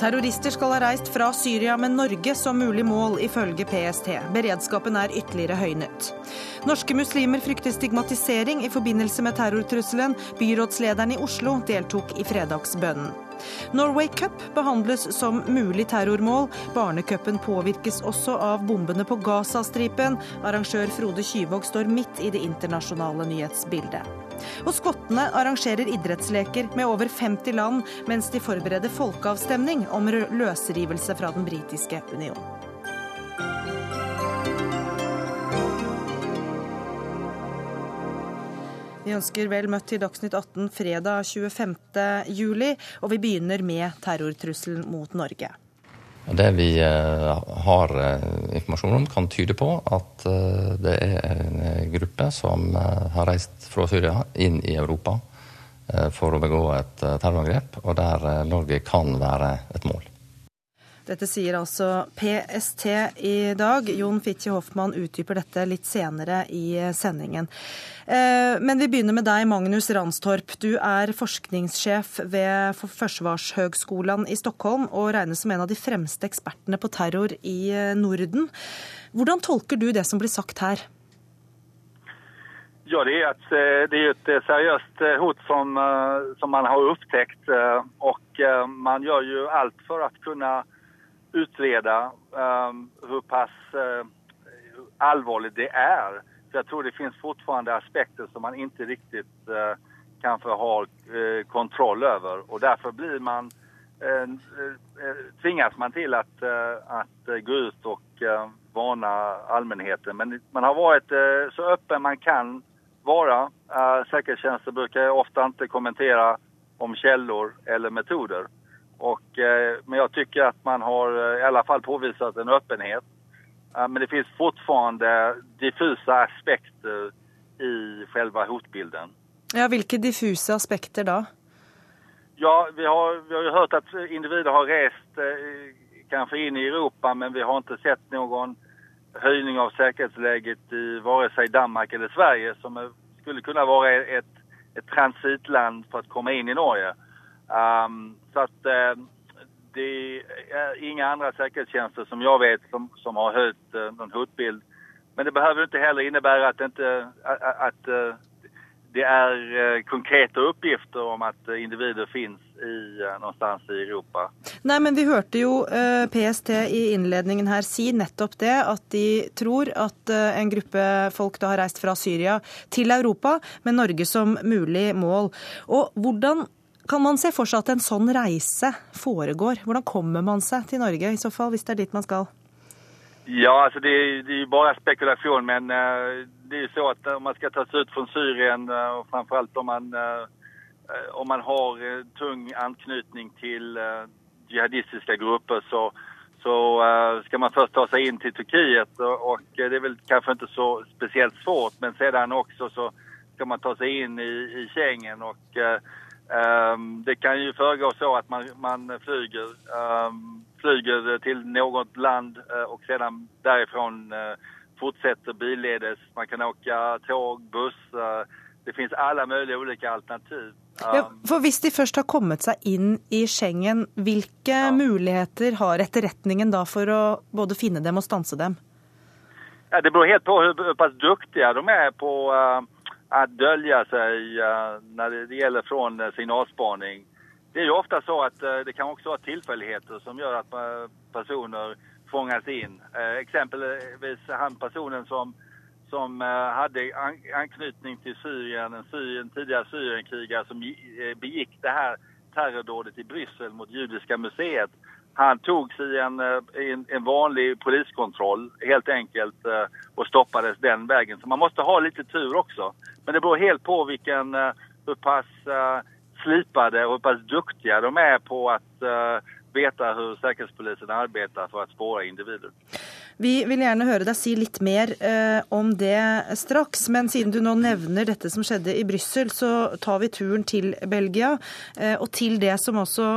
Terrorister skal ha reist fra Syria med Norge som mulig mål, ifølge PST. Beredskapen er ytterligere høynet. Norske muslimer frykter stigmatisering i forbindelse med terrortrusselen. Byrådslederen i Oslo deltok i fredagsbønnen. Norway Cup behandles som mulig terrormål. Barnecupen påvirkes også av bombene på Gazastripen. Arrangør Frode Kyvåg står midt i det internasjonale nyhetsbildet. Og skottene arrangerer idrettsleker med over 50 land, mens de forbereder folkeavstemning om løsrivelse fra den britiske union. Vi ønsker vel møtt til Dagsnytt 18 fredag 25. juli, og vi begynner med terrortrusselen mot Norge. Det vi eh, har eh, informasjon om, kan tyde på at eh, det er en gruppe som har reist fra Syria inn i Europa for å begå et terrorangrep, og der Norge kan være et mål. Dette sier altså PST i dag. Jon Fitje Hoffmann utdyper dette litt senere i sendingen. Men vi begynner med deg, Magnus Ranstorp. Du er forskningssjef ved Forsvarshøgskolen i Stockholm og regnes som en av de fremste ekspertene på terror i Norden. Hvordan tolker du det som blir sagt her? Ja, det er, et, det er et seriøst hot som, som man har oppdaget. Og man gjør jo alt for å kunna utreda um, hvor pass uh, allvarligt det er. For jeg tror det finnes fortfarande aspekter som man ikke riktig uh, kanske har uh, kontroll over. Og derfor blir man tvinges man til å gå ut og varna allmennheten. Men man har vært så åpen man kan være. Säkerhetstjänster bruker ofte ikke kommentere om kilder eller metoder. Och, eh, men jag tycker att man har eh, i alla fall påvisat en öppenhet. Eh, men det finns fortfarande diffusa aspekter i själva hotbilden. Ja, vilka diffusa aspekter då? Ja, vi har, vi har ju hört att individer har rest eh, kanske in i Europa men vi har inte sett någon höjning av säkerhetsläget i vare sig Danmark eller Sverige som skulle kunna vara ett, ett transitland för att komma in i Norge. Um, så att eh, det är inga andra säkerhetstjänster som jag vet som, som har höjt eh, någon hotbild. Men det behöver inte heller innebära att, inte, att, att uh, det är konkreta uppgifter om att individer finns i, någonstans i Europa. Nei, men Vi hørte jo PST i innledningen her si nettopp det, at de tror at en gruppe folk da har reist fra Syria til Europa, med Norge som mulig mål. Og Hvordan kan man se for seg at en sånn reise foregår? Hvordan kommer man seg til Norge i så fall, hvis det er dit man skal? Ja, altså det, det er bare spekulasjon, men uh, det er jo så at om man skal ta sig ut fra Syrien og framfor alt om man, om man har tung anknytning til jihadistiske grupper så, så skal man først ta seg inn til Turkiet och, och, det er vel kanskje ikke så spesielt svårt men siden også så skal man ta seg inn i, i Schengen och Um, det kan ju föregå så att man, man flyger, um, flyger till något land uh, och sedan därifrån uh, fortsätter billedes. Man kan åka tåg, buss. Uh, det finns alla möjliga olika alternativ. Ja, um, for Hvis de først har kommet seg inn i Schengen, hvilke ja. muligheter har etterretningen da for å både finne dem og stanse dem? Ja, det beror helt på hur, hur pass duktiga de är på att dölja sig när det gäller från signalspaning. Det är ju ofta så att det kan också vara tillfälligheter som gör att personer fångas in. Exempelvis han personen som, som hade anknytning till Syrien, en, Syrien, tidigare Syrienkrigare som begick det här terrordådet i Bryssel mot Judiska museet. Han togs i en, en, en, vanlig poliskontroll helt enkelt och stoppades den vägen. Så man måste ha lite tur också. Men det beror helt på vilken, hur pass slipade och hur de är på att veta hur Säkerhetspolisen arbetar för att spåra individer. Vi vil gjerne høre deg si litt mer eh, om det straks. Men siden du nå nevner dette som skjedde i Brussel, så tar vi turen til Belgia. Eh, og til det som også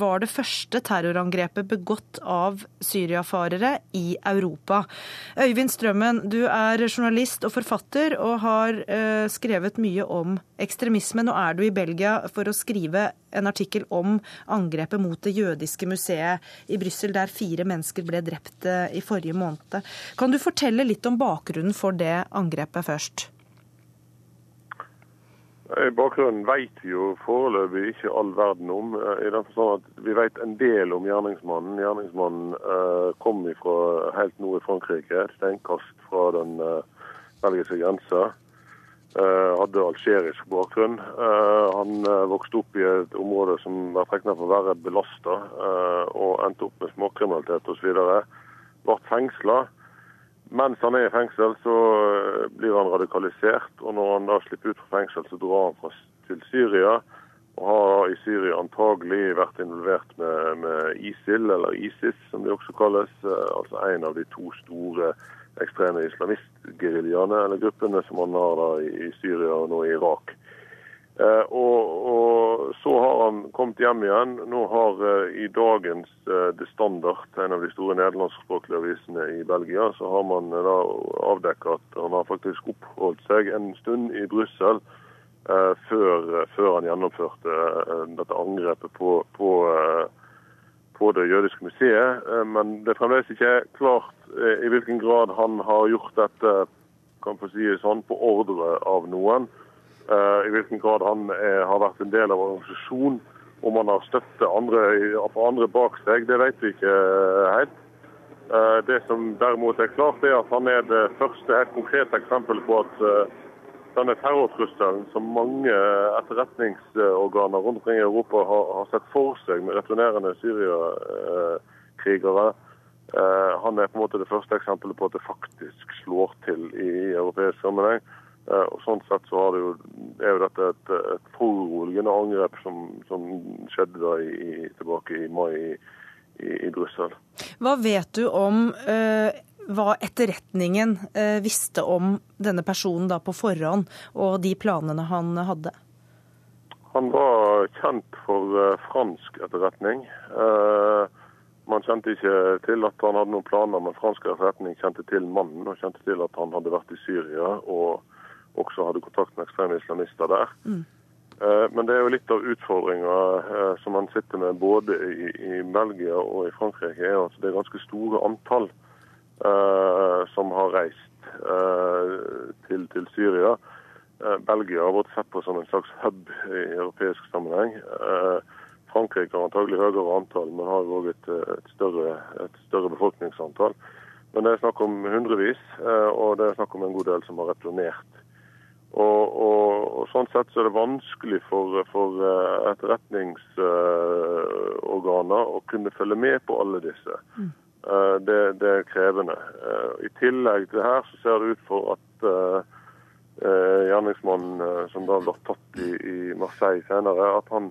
var det første terrorangrepet begått av syriafarere i Europa. Øyvind Strømmen, du er journalist og forfatter og har eh, skrevet mye om ekstremisme. Nå er du i Belgia for å skrive en artikkel om angrepet mot det jødiske museet i Brussel, der fire mennesker ble drept eh, i forrige måned. Kan du fortelle litt om bakgrunnen for det angrepet først? Bakgrunnen vet vi jo foreløpig ikke all verden om. Eh, i den forstand at Vi vet en del om gjerningsmannen. Gjerningsmannen uh, kom fra helt nord i Frankrike, et steinkast fra den uh, belgiske grensa. Eh, hadde algerisk bakgrunn. Eh, han eh, vokste opp i et område som var tegnet for å være belasta, og endte opp med småkriminalitet osv. Ble fengsla. Mens han er i fengsel, så blir han radikalisert. Og når han da slipper ut fra fengsel, så drar han fra, til Syria. Og har i Syria antagelig vært involvert med, med ISIL, eller ISIS som de også kalles. Altså en av de to store ekstreme islamistgeriljaene, eller gruppene som han har da i Syria og nå i Irak. Eh, og, og, Så har han kommet hjem igjen. Nå har eh, i dagens eh, The Standard, en av de store nederlandskspråklige avisene i Belgia, så har man eh, da avdekket at han har faktisk oppholdt seg en stund i Brussel eh, før, før, han gjennomførte eh, dette angrepet på, på på det jødiske museet. Men det er fremdeles ikke klart Eh, i hvilken grad han har gjort dette kan få si sånn, på ordre av noen. Eh, I hvilken grad han er, har vært en del av organisasjonen. Om han har støtte andre, andre bak seg, det vet vi ikke eh, helt. Det som derimot er klart, er at han er det første helt konkrete eksempelet på at denne terrortrusselen som mange etterretningsorganer rundt omkring i Europa har, har sett for seg med returnerende syriakrigere, Eh, han er på en måte det første eksempelet på at det faktisk slår til i europeisk sammenheng. Eh, og Sånn sett så jo, er jo dette et, et foruroligende angrep som, som, skjedde i, tilbake i mai i, i, i Brussel. Hva vet du om uh, hva etterretningen uh, visste om denne personen da på forhånd, og de planene han hadde? Han var kjent for uh, fransk etterretning. Uh, man kjente ikke til at han hadde noen planer, men fransk etterretning kjente til mannen og kjente til at han hadde vært i Syria og også hadde kontakt med ekstreme islamister der. Mm. Eh, men det er jo litt av utfordringa eh, som man sitter med både i, Belgia og i Frankrike, er at det er ganske store antall som har reist uh, til, til, Syria. Uh, Belgia har vært sett på som en slags hub i europeisk sammenheng. Frankrike har antagelig høyere antall, men har òg et, et, et større befolkningsantall. Men det er snakk om hundrevis, eh, og det er snakk om en god del som har returnert. Og, og, og Sånn sett så er det vanskelig for, for eh, etterretningsorganer å kunne følge med på alle disse. Mm. Det, det, er krevende. I tillegg til her så ser det ut for at gjerningsmannen som da ble tatt i, i Marseille senere, at han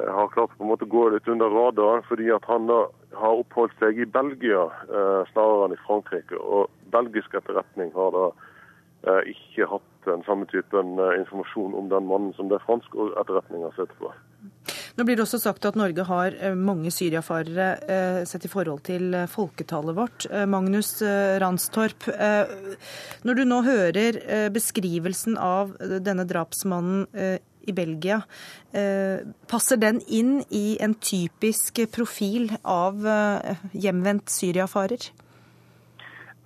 Eh, har klart på en måte å gå litt under radaren, fordi at han da har oppholdt seg i Belgia eh, snarere enn i Frankrike. Og belgisk etterretning har da eh, ikke hatt den samme typen eh, informasjon om den mannen som det fransk etterretning har sett på. Nå blir det også sagt at Norge har eh, mange syriafarere eh, sett i forhold til folketallet vårt. Magnus Ranstorp, når du nå hører beskrivelsen av denne drapsmannen i Belgia. Eh, passer den inn i en typisk profil av eh, hjemvendt syriafarer?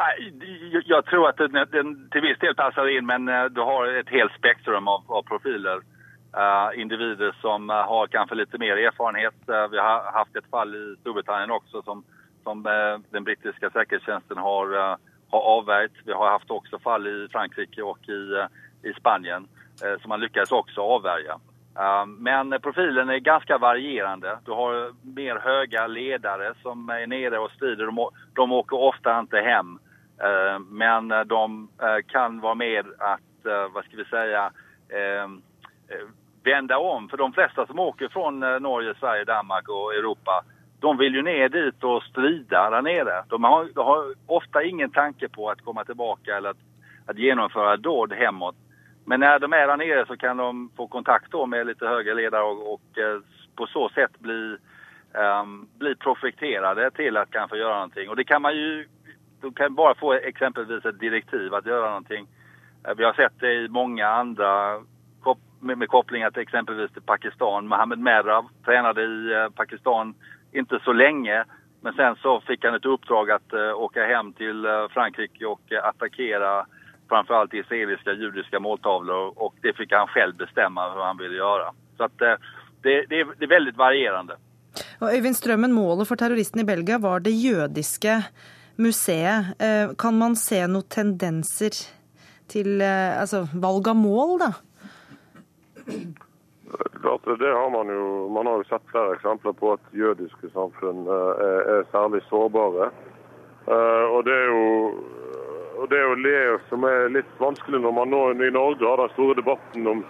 Jeg tror at den, til viss del passer inn, men eh, du har et helt spektrum av, av profiler. Uh, individer som uh, har kanskje litt mer erfarenhet. Uh, vi har hatt et fall i Storbritannia også som, som den britiske sikkerhetstjenesten har, har avverget. Vi har hatt også fall i Frankrike og i, i Spania. Eh, som man lyktes også avvärja. Eh, men profilen er ganske varierende. Du har mer høye ledere som er nere og strider. De, åker ofte ikke. Eh, men de kan være med at, hva skal vi säga, vända om. För de flesta som åker från Norge, Sverige, Danmark och Europa de vill ju ner dit och strida där nere. De har, de har ofta ingen tanke på att komma tillbaka eller att, att genomföra dåd hemåt. Men när de är där nere så kan de få kontakt då med lite högre ledare och, och eh, på så sätt bli, um, bli projekterade till att kanske göra någonting. Och det kan man ju, de kan bara få exempelvis ett direktiv att göra någonting. Eh, vi har sett det i många andra med, med kopplingar till exempelvis till Pakistan. Mohammed Merah tränade i eh, Pakistan inte så länge. Men sen så fick han ett uppdrag att uh, åka hem till uh, Frankrike och uh, attackera framförallt israeliska judiska måltavlor och det fick han själv bestämma hur han ville göra. Så att det, det, är, det är väldigt varierande. Og Øyvind Strømmen, målet for terroristen i Belgia var det jødiske museet. Kan man se noen tendenser til altså, valg av mål, da? Klart, det har Man jo Man har jo sett flere eksempler på at jødiske samfunn eh, er, er særlig sårbare. Uh, og Det er jo og det er jo det som er litt vanskelig når man nå i Norge har den store debatten om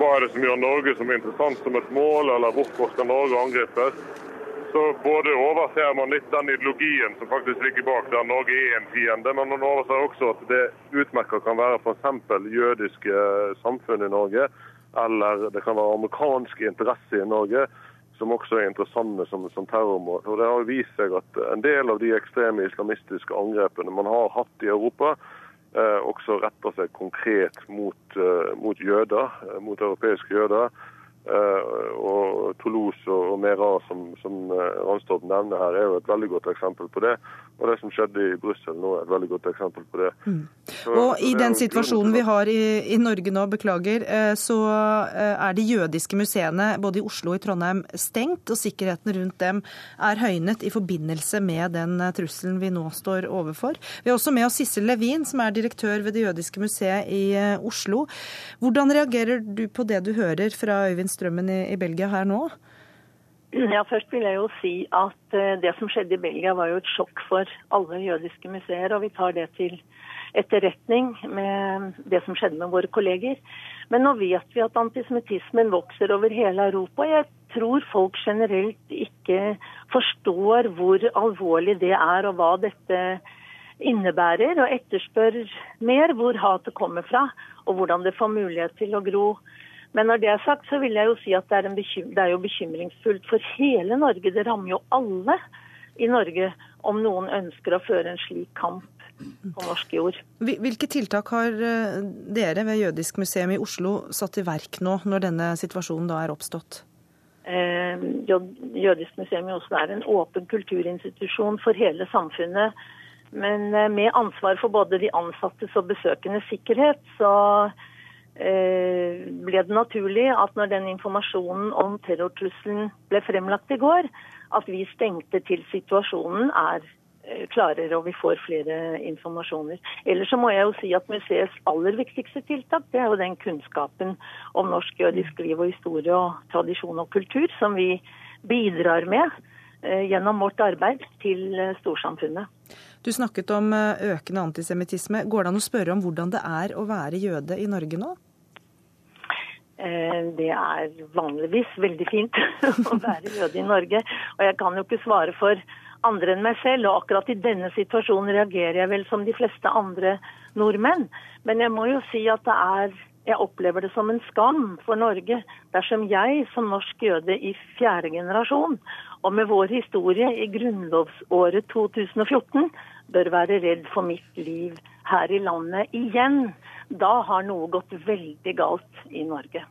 hva er det som gjør Norge som er interessant som et mål, eller hvorfor skal Norge angripes. Så både overser man litt den ideologien som faktisk ligger bak der Norge er en fiende, men man overser også at det utmerka kan være f.eks. jødiske samfunn i Norge eller det kan være amerikanske interesser i Norge som også er interessante som, som terrormål. Og Det har vist seg at en del av de ekstreme islamistiske angrepene man har hatt i Europa, eh, også retter seg konkret mot, eh, mot jøder, eh, mot europeiske jøder. Eh, og Toulouse og Mera, som, som eh, Ranstorp nevner her, er jo et veldig godt eksempel på det. Og det som skjedde i Brussel nå, er et veldig godt eksempel på det. Mm. Så, og i den situasjonen vi har i, i, Norge nå, beklager, eh, så er de jødiske museene både i Oslo og i Trondheim stengt, og sikkerheten rundt dem er høynet i forbindelse med den trusselen vi nå står overfor. Vi har også med oss Sissel Levin, som er direktør ved Det jødiske museet i Oslo. Hvordan reagerer du på det du hører fra Øyvind strømmen i, i Belgia her nå? Ja, Først vil jeg jo si at eh, det som skjedde i Belgia var jo et sjokk for alle jødiske museer. Og vi tar det til etterretning med det som skjedde med våre kolleger. Men nå vet vi at antisemittismen vokser over hele Europa. Jeg tror folk generelt ikke forstår hvor alvorlig det er, og hva dette innebærer, og etterspør mer hvor hatet kommer fra, og hvordan det får mulighet til å gro. Men når det er sagt, så vil jeg jo si at det er, bekym det er bekymringsfullt for hele Norge. Det rammer jo alle i Norge om noen ønsker å føre en slik kamp på norsk jord. Hvilke tiltak har eh, dere ved Jødisk museum i Oslo satt i verk nå, når denne situasjonen da er oppstått? Eh, Jødisk museum i Oslo er en åpen kulturinstitusjon for hele samfunnet. Men eh, med ansvar for både de ansattes og besøkendes sikkerhet, så ble det naturlig at når den informasjonen om terrortrusselen ble fremlagt i går, at vi stengte til situasjonen er eh, klarere og vi får flere informasjoner. Ellers så må jeg jo si at museets aller viktigste tiltak det er jo den kunnskapen om norsk jødisk liv og historie og tradisjon og kultur som vi bidrar med eh, gjennom vårt arbeid til storsamfunnet. Du snakket om eh, økende antisemittisme. Går det an å spørre om hvordan det er å være jøde i Norge nå? Eh, det er vanligvis veldig fint å være jøde i Norge. Og jeg kan jo ikke svare for andre enn meg selv, og akkurat i denne situasjonen reagerer jeg vel som de fleste andre nordmenn. Men jeg må jo si at det er jeg opplever det som en skam for Norge dersom jeg som norsk jøde i fjerde generasjon, og med vår historie i grunnlovsåret 2014, bør være redd for mitt liv her i landet igjen. Da har noe gått veldig galt i Norge.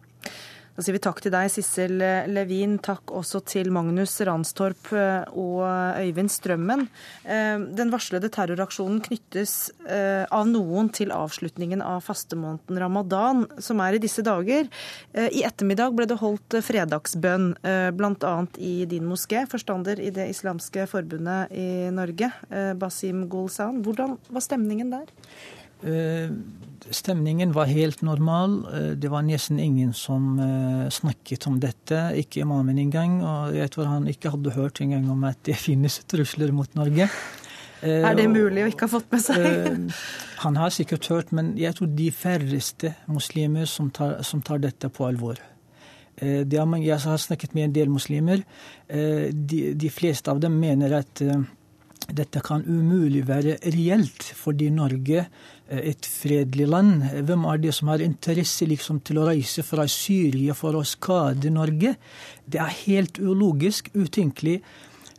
Sier vi takk til deg, Sissel Levin. Takk også til Magnus Ranstorp eh, og Øyvind Strømmen. Eh, den varslede terroraksjonen knyttes eh, av noen til avslutningen av fastemåneden ramadan, som er i disse dager. I ettermiddag ble det holdt fredagsbønn, bl.a. i din moské, forstander i Det islamske forbundet i Norge, Basim Golsan. Hvordan var stemningen der? Eh, stemningen var helt normal. Eh, det var nesten ingen som eh, snakket om dette. Ikke imamen engang. Og jeg tror han ikke hadde hørt engang om at det finnes trusler mot Norge. Er det mulig å ikke ha fått med seg? Han har sikkert hørt, men jeg tror de færreste muslimer som tar, som tar dette på alvor. Mange, jeg har snakket med en del muslimer. De, de fleste av dem mener at dette kan umulig være reelt, fordi Norge et fredelig land. Hvem er det som har interesse liksom, til å reise fra Syria for å skade Norge? Det er helt ulogisk, utenkelig.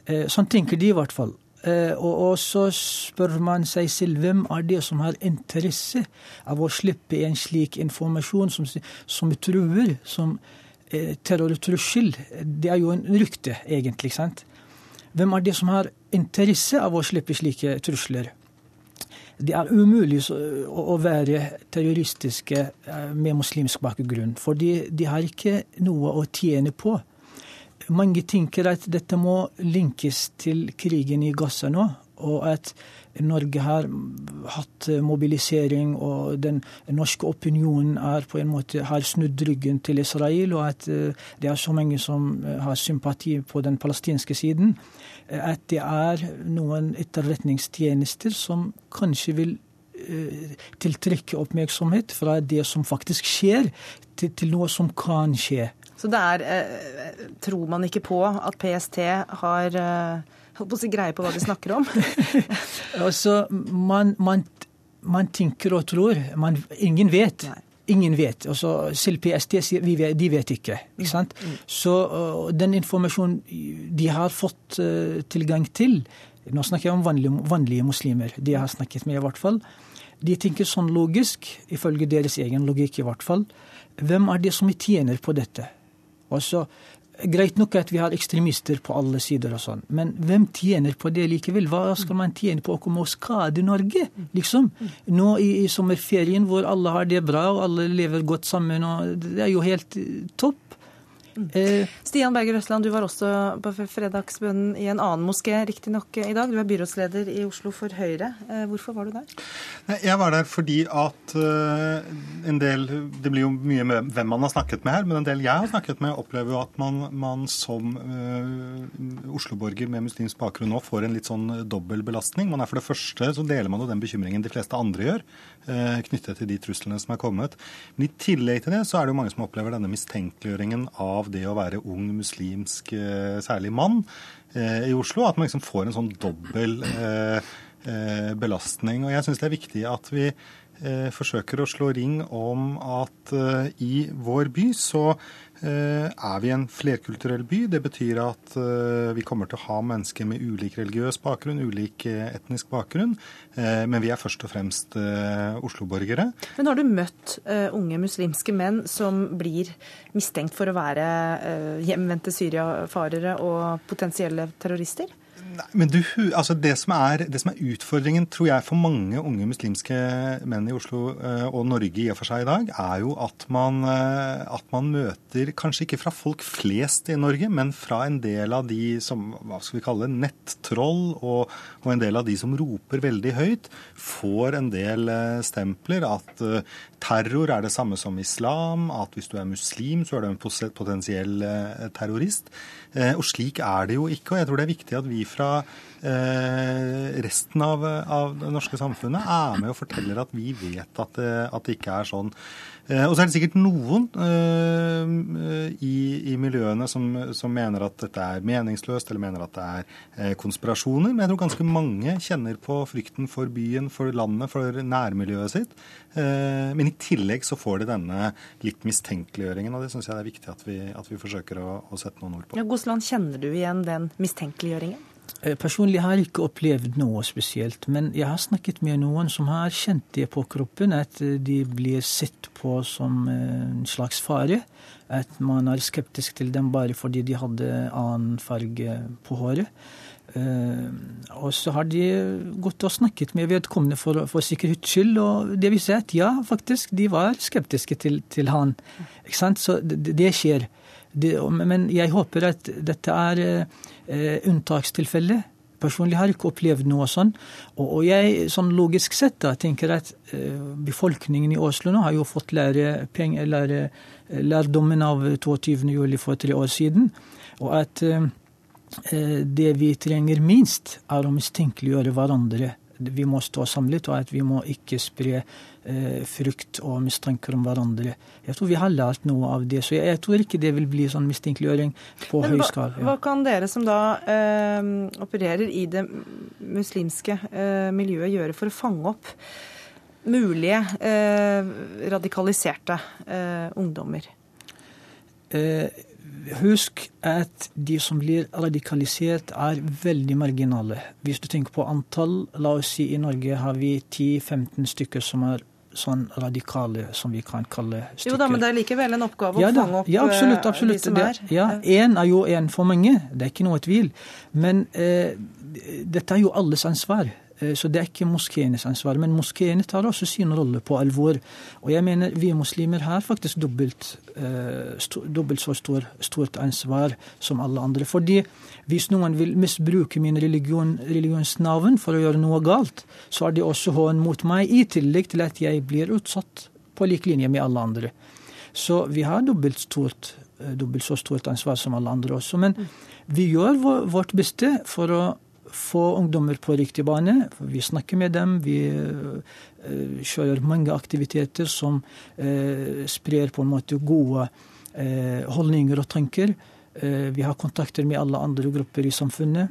Sånn tenker de i hvert fall. Eh, og, og, så spør man seg selv hvem er det som har interesse av å slippe en slik informasjon som, som truer, som eh, terrortrussel. Det er jo en rykte, egentlig. sant? Hvem er det som har interesse av å slippe slike trusler? Det er umulig å være terroristiske eh, med muslimsk bakgrunn, for de har ikke noe å tjene på. Mange tenker at dette må linkes til krigen i Gaza nå, og at Norge har hatt mobilisering, og den norske opinionen er på en måte har snudd ryggen til Israel, og at eh, det er så mange som eh, har sympati på den palestinske siden. Eh, at det er noen etterretningstjenester som kanskje vil tiltrekke oppmerksomhet fra det som faktisk skjer, til, til noe som kan skje. Så det er eh, Tror man ikke på at PST har eh, holdt på å si greie på hva de snakker om? altså, man, man, man, tenker og tror. Man, ingen vet. Nei. Ingen vet. Altså, selv PST sier vet, de vet ikke. ikke mm. sant? Mm. Så uh, den informasjonen de har fått uh, tilgang til Nå snakker jeg om vanlige, vanlige muslimer. De har snakket med, i hvert fall. De tenker sånn logisk, ifølge deres egen logikk i hvert fall. Hvem er det som tjener på dette? Altså, Greit nok at vi har ekstremister på alle sider, og sånn, men hvem tjener på det likevel? Hva skal man tjene på å komme og skade Norge, liksom? Nå i, i sommerferien hvor alle har det bra og alle lever godt sammen, og det er jo helt topp. Eh, Stian Berger Østland, du var også på fredagsbønnen i en annen moské riktignok i dag. Du er byrådsleder i Oslo for Høyre. Eh, hvorfor var du der? Jeg var der fordi at eh, en del Det blir jo mye med hvem man har snakket med her, men en del jeg har snakket med, opplever jo at man, man som uh, Oslo-borger med muslimsk bakgrunn nå får en litt sånn dobbel belastning. Man er For det første så deler man jo den bekymringen de fleste andre gjør, uh, knyttet til de truslene som er kommet. Men i tillegg til det så er det jo mange som opplever denne mistenkeliggjøringen av av det å være ung muslimsk, eh, særlig mann, eh, i Oslo. At man liksom får en sånn dobbel eh, belastning. Og jeg syns det er viktig at vi forsøker å slå ring om at i vår by så er vi en flerkulturell by. Det betyr at eh, vi kommer til å ha mennesker med ulik religiøs bakgrunn, ulik eh, etnisk bakgrunn. Men vi er først og fremst Oslo-borgere. Men har du møtt unge muslimske menn som blir mistenkt for å være hjemvendte syriafarere og potensielle terrorister? Nei, men du, altså det, som er, det, som er, utfordringen, tror jeg, for mange unge muslimske menn i Oslo eh, og Norge i og for seg i dag, er jo at man, eh, at man, møter, kanskje ikke fra folk flest i Norge, men fra en del av de som hva skal vi kalle nettroll, og, og en del av de som roper veldig høyt, får en del eh, stempler. At terror er det samme som islam, at hvis du er muslim, så er du en potensiell terrorist. Og slik er det jo ikke. og jeg tror det er viktig at vi fra eh, resten av, det norske samfunnet er med og forteller at vi vet at det ikke er sånn. Eh, og så er det sikkert noen eh, i, i, miljøene som, som, mener at dette er meningsløst, eller mener at det er eh, konspirasjoner. Men jeg tror ganske mange kjenner på frykten for byen, for landet, for nærmiljøet sitt. Men i tillegg så får de denne litt mistenkeliggjøringen, og det syns jeg det er viktig at vi, at vi forsøker å, å, sette noen ord på. Ja, Gosland, kjenner du igjen den mistenkeliggjøringen? Eh, personlig har jeg ikke opplevd noe spesielt, men jeg har snakket med noen som har kjent det på kroppen, at eh, de blir sett på som eh, en slags fare. At man er skeptisk til dem bare fordi de hadde annen farge på håret. Og så har de gått og snakket med vedkommende for, for sikkerhets skyld, og det viser at ja, faktisk, de var skeptiske til, til han. Ikke sant? Så det, det skjer. Det, men jeg håper at dette er eh, unntakstilfelle. Personlig har jeg ikke opplevd noe sånn. Og, jeg, sånn logisk sett, da, tenker at eh, befolkningen i Oslo nå har jo fått lære, peng, eller, lærdommen av 22. juli for tre år siden. Og at eh, det vi trenger minst, er å mistenkeliggjøre hverandre. Vi må stå samlet, og at vi må ikke spre eh, frykt og mistanker om hverandre. Jeg tror vi har lært noe av det. Så jeg, tror ikke det vil bli sånn mistenkeliggjøring på høy skala. Ja. Hva kan dere som da eh, opererer i det muslimske eh, miljøet gjøre for å fange opp mulige eh, radikaliserte eh, ungdommer? Eh, husk at de som blir radikalisert, er veldig marginale. Hvis du tenker på antall, la oss si i Norge har vi 10-15 stykker som er sånn radikale, som vi kan kalle stykker. Jo da, men det er likevel en oppgave ja, å fange opp ja, absolutt, absolutt. de som er. ja, Én er jo én for mange, det er ikke noe tvil. Men eh, dette er jo alles ansvar. Eh, så det er ikke moskeenes ansvar. Men moskeene tar også sin rolle på alvor. Og jeg mener vi muslimer har faktisk dobbelt, eh, dobbelt så stor, stort ansvar som alle andre. Fordi hvis noen vil misbruke min religion, religionsnavn for å gjøre noe galt, så er det også hån mot meg, i tillegg til at jeg blir utsatt på lik linje med alle andre. Så vi har dobbelt, stort, eh, dobbelt så stort ansvar som alle andre også. Men vi gjør vårt beste for å få ungdommer på riktig bane. Vi snakker med dem. Vi uh, kjører mange aktiviteter som uh, sprer på en måte gode uh, holdninger og tanker. vi har kontakter med alle andre grupper i samfunnet.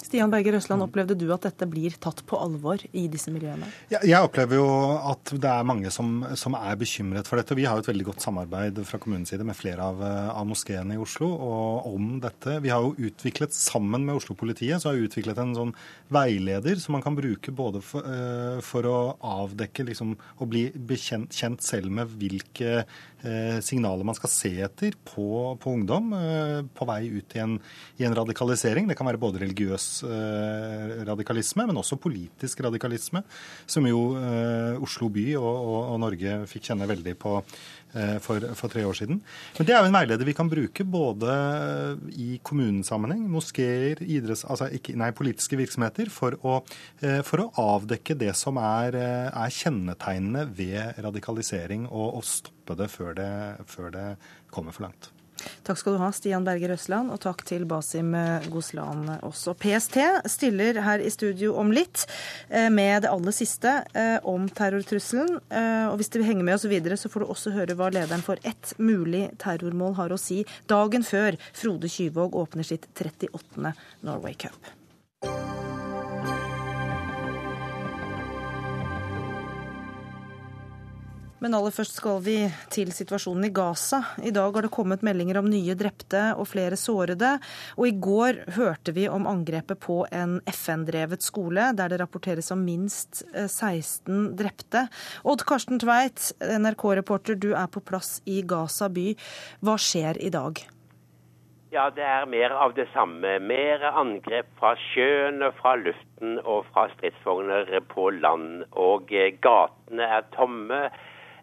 Stian Berger Røsland, opplevde du at dette blir tatt på alvor i disse miljøene? Jeg opplever jo at det er mange som, som, er bekymret for dette. Vi har jo et veldig godt samarbeid fra kommunens side med flere av, av moskeene i Oslo og om dette. Vi har jo utviklet, sammen med Oslo-politiet, så har vi utviklet en sånn veileder som man kan bruke både for, uh, for å avdekke liksom, og bli bekjent, kjent selv med hvilke uh, signaler man skal se etter på, på ungdom på vei ut i en, i en radikalisering. Det kan være både religiøs eh, radikalisme, men også politisk radikalisme, som jo eh, Oslo by og, og, og Norge fikk kjenne veldig på eh, for, for, tre år siden. Men det er jo en veileder vi kan bruke både i kommunesammenheng, moskeer, idretts... Altså ikke, nei, politiske virksomheter, for å, for å, avdekke det som er, er kjennetegnene ved radikalisering, og, og stoppe det før, det før det kommer for langt. Takk skal du ha, Stian Berger Østland, og takk til Basim Goslan også. PST stiller her i studio om litt eh, med det aller siste eh, om terrortrusselen. Eh, og hvis du henger med oss videre, så får du også høre hva lederen for ett mulig terrormål har å si dagen før Frode Kyvåg åpner sitt 38. Norway Cup. Men aller først skal vi til situasjonen i Gaza. I dag har det kommet meldinger om nye drepte og flere sårede. Og i går hørte vi om angrepet på en FN-drevet skole, der det rapporteres om minst 16 eh, drepte. Odd Karsten Tveit, NRK-reporter, du er på plass i Gaza by. Hva skjer i dag? Ja, det er mer av det samme. Mer angrep fra sjøen, fra luften og fra stridsvogner på land. Og eh, gatene er tomme.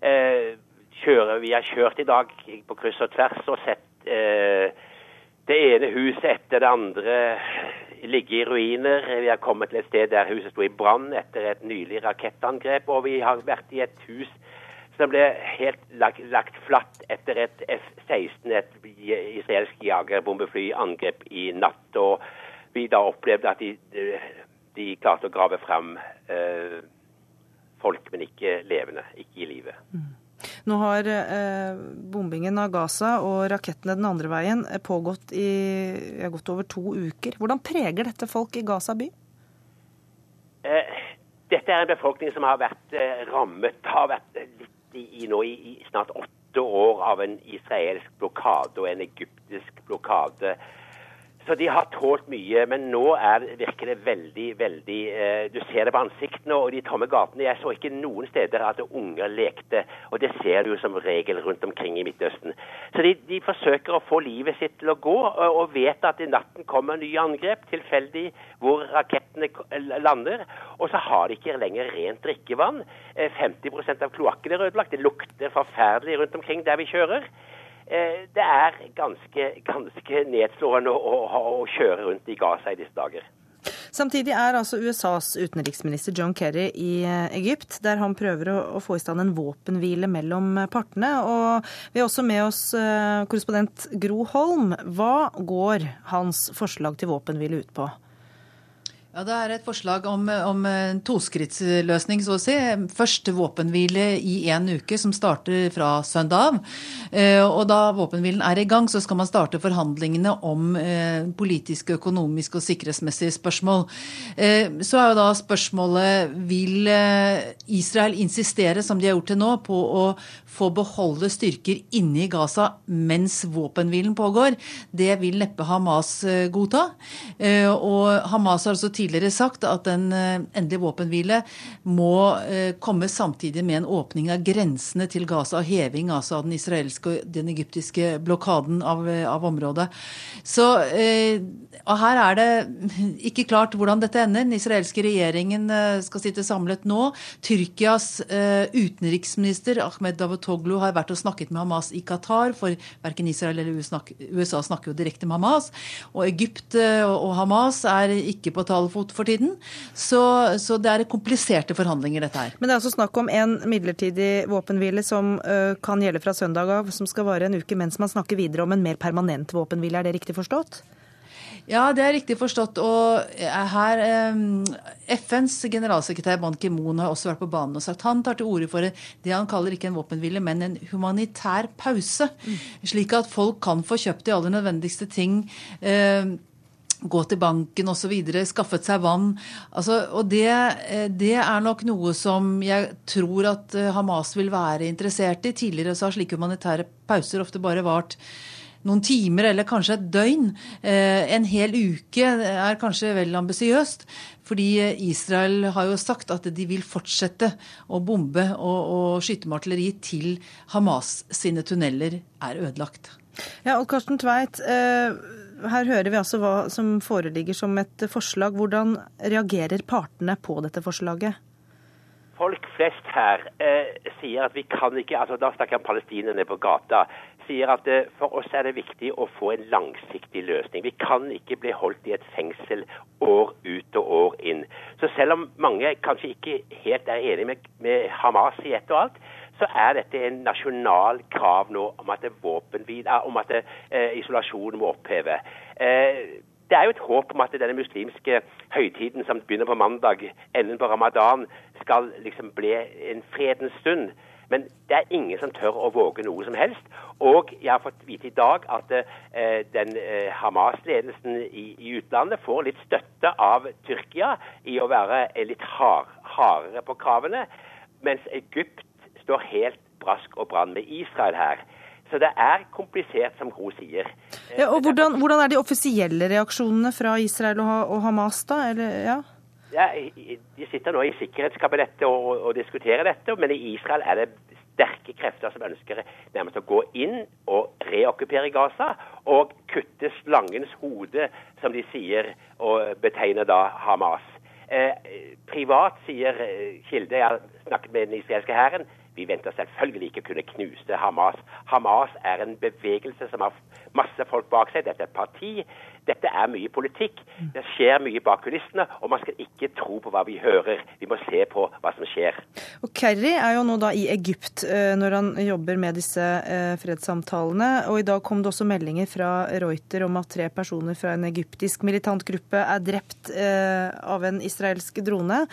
Eh, kjøre, vi har kjørt i dag på kryss og tvers og sett eh, det ene huset etter det andre ligge i ruiner. Vi har kommet til et sted der huset sto i brann etter et nylig rakettangrep. Og vi har vært i et hus som ble helt lagt, lagt flatt etter et F-16, et israelsk jagerbombeflyangrep i natt. Og vi da opplevde at de, de klarte å grave fram eh, folk, men ikke levende. Ikke i live. Mm. Nå har eh, bombingen av Gaza og rakettene den andre veien eh, pågått i ja, godt over to uker. Hvordan preger dette folk i Gaza by? Eh, dette er en befolkning som har vært eh, rammet har vært litt i, nå i, i, snart åtte år av en israelsk blokade og en egyptisk blokade så de har tålt mye, men nå er, virker det veldig, veldig eh, Du ser det på ansiktene og de tomme gatene. Jeg så ikke noen steder at unger lekte, og det ser du som regel rundt omkring i Midtøsten. Så de, de forsøker å få livet sitt til å gå, og, og vet at i natten kommer nye angrep, tilfeldig hvor rakettene lander. Og så har de ikke lenger rent drikkevann. 50 eh, av kloakken er ødelagt. Det lukter forferdelig rundt omkring der vi kjører. Eh, det er ganske, ganske nedslående å, å, å, kjøre rundt i Gaza i disse dager. Samtidig er altså USAs utenriksminister John Kerry i eh, Egypt, der han prøver å, å få i stand en våpenhvile mellom partene. Og vi har også med oss uh, korrespondent Gro Holm. Hva går hans forslag til våpenhvile ut på? Ja, Det er et forslag om, om en toskrittsløsning, så å si. Først våpenhvile i én uke, som starter fra søndag av. Eh, og da våpenhvilen er i gang, så skal man starte forhandlingene om eh, politiske, økonomiske og sikkerhetsmessige spørsmål. Eh, så er jo da spørsmålet vil Israel insistere, som de har gjort til nå, på å få beholde styrker inne i Gaza mens våpenhvilen pågår. Det vil neppe Hamas godta. Og Hamas har altså tidligere tidligere sagt at en eh, endelig våpenhvile må eh, komme samtidig med en åpning av grensene til Gaza og heving altså av den israelske og den egyptiske blokaden av, eh, av området. Så, Her er det ikke klart hvordan dette ender. Den israelske regjeringen skal sitte samlet nå. Tyrkias utenriksminister Ahmed Davutoglu har vært og snakket med Hamas i Qatar, for verken Israel eller USA snakker jo direkte med Hamas. Og Egypt og Hamas er ikke på tall fot for tiden. Så, så, det er kompliserte forhandlinger, dette her. Men det er altså snakk om en midlertidig våpenhvile som uh, kan gjelde fra søndag av, som skal vare en uke, mens man snakker videre om en mer permanent våpenhvile. Er det riktig forstått? Ja, det er riktig forstått. Og her FNs generalsekretær Ban Ki-moon har også vært på banen og sagt han tar til orde for det han kaller ikke en våpenhvile, men en humanitær pause. Mm. Slik at folk kan få kjøpt de aller nødvendigste ting gå til banken osv., skaffet seg vann. Altså, og det, eh, det, er nok noe som jeg tror at eh, Hamas vil være interessert i. Tidligere så har slike humanitære pauser ofte bare vart noen timer eller kanskje et døgn. Eh, en hel uke er kanskje vel ambisiøst. Fordi Israel har jo sagt at de vil fortsette å bombe og, og skyte med artilleri til Hamas sine tunneler er ødelagt. Ja, og Karsten Tveit, her hører vi altså hva som foreligger som et forslag. Hvordan reagerer partene på dette forslaget? Folk flest her eh, sier at vi kan ikke altså Da snakker jeg om palestinerne på gata. sier at eh, For oss er det viktig å få en langsiktig løsning. Vi kan ikke bli holdt i et fengsel år ut og år inn. Så selv om mange kanskje ikke helt er enig med, med Hamas i ett og alt, så er dette en nasjonal krav nå om at, om at eh, isolasjon må oppheve. Eh, det er jo et håp om at denne muslimske høytiden som begynner på mandag, enden på ramadan, skal liksom bli en fredens stund. Men det er ingen som tør å våge noe som helst. Og jeg har fått vite i dag at eh, den eh, Hamas-ledelsen i, i, utlandet får litt støtte av Tyrkia i å være litt hard, hardere på kravene. Mens Egypt står helt brask og brann med Israel her. Så det er komplisert, som Gro sier. Ja, og hvordan, hvordan, er de offisielle reaksjonene fra Israel og Hamas, da? Eller, ja? Ja, de sitter nå i sikkerhetskabinettet og, og, diskuterer dette, men i Israel er det sterke krefter som ønsker nærmest å gå inn og reokkupere Gaza og kutte slangens hode, som de sier, og betegner da Hamas. Eh, privat, sier eh, Kilde, jeg har snakket med den israelske hæren, vi venter selvfølgelig ikke å kunne knuse Hamas. Hamas er en bevegelse som har masse folk bak seg. Dette er et parti. Dette er mye politikk. Det skjer mye bak kulissene, og man skal ikke tro på hva vi hører. Vi må se på hva som skjer. Og Kerry er jo nå da i Egypt eh, når han jobber med disse eh, fredssamtalene. Og i dag kom det også meldinger fra Reuter om at tre personer fra en egyptisk militant gruppe er drept eh, av en israelsk drone.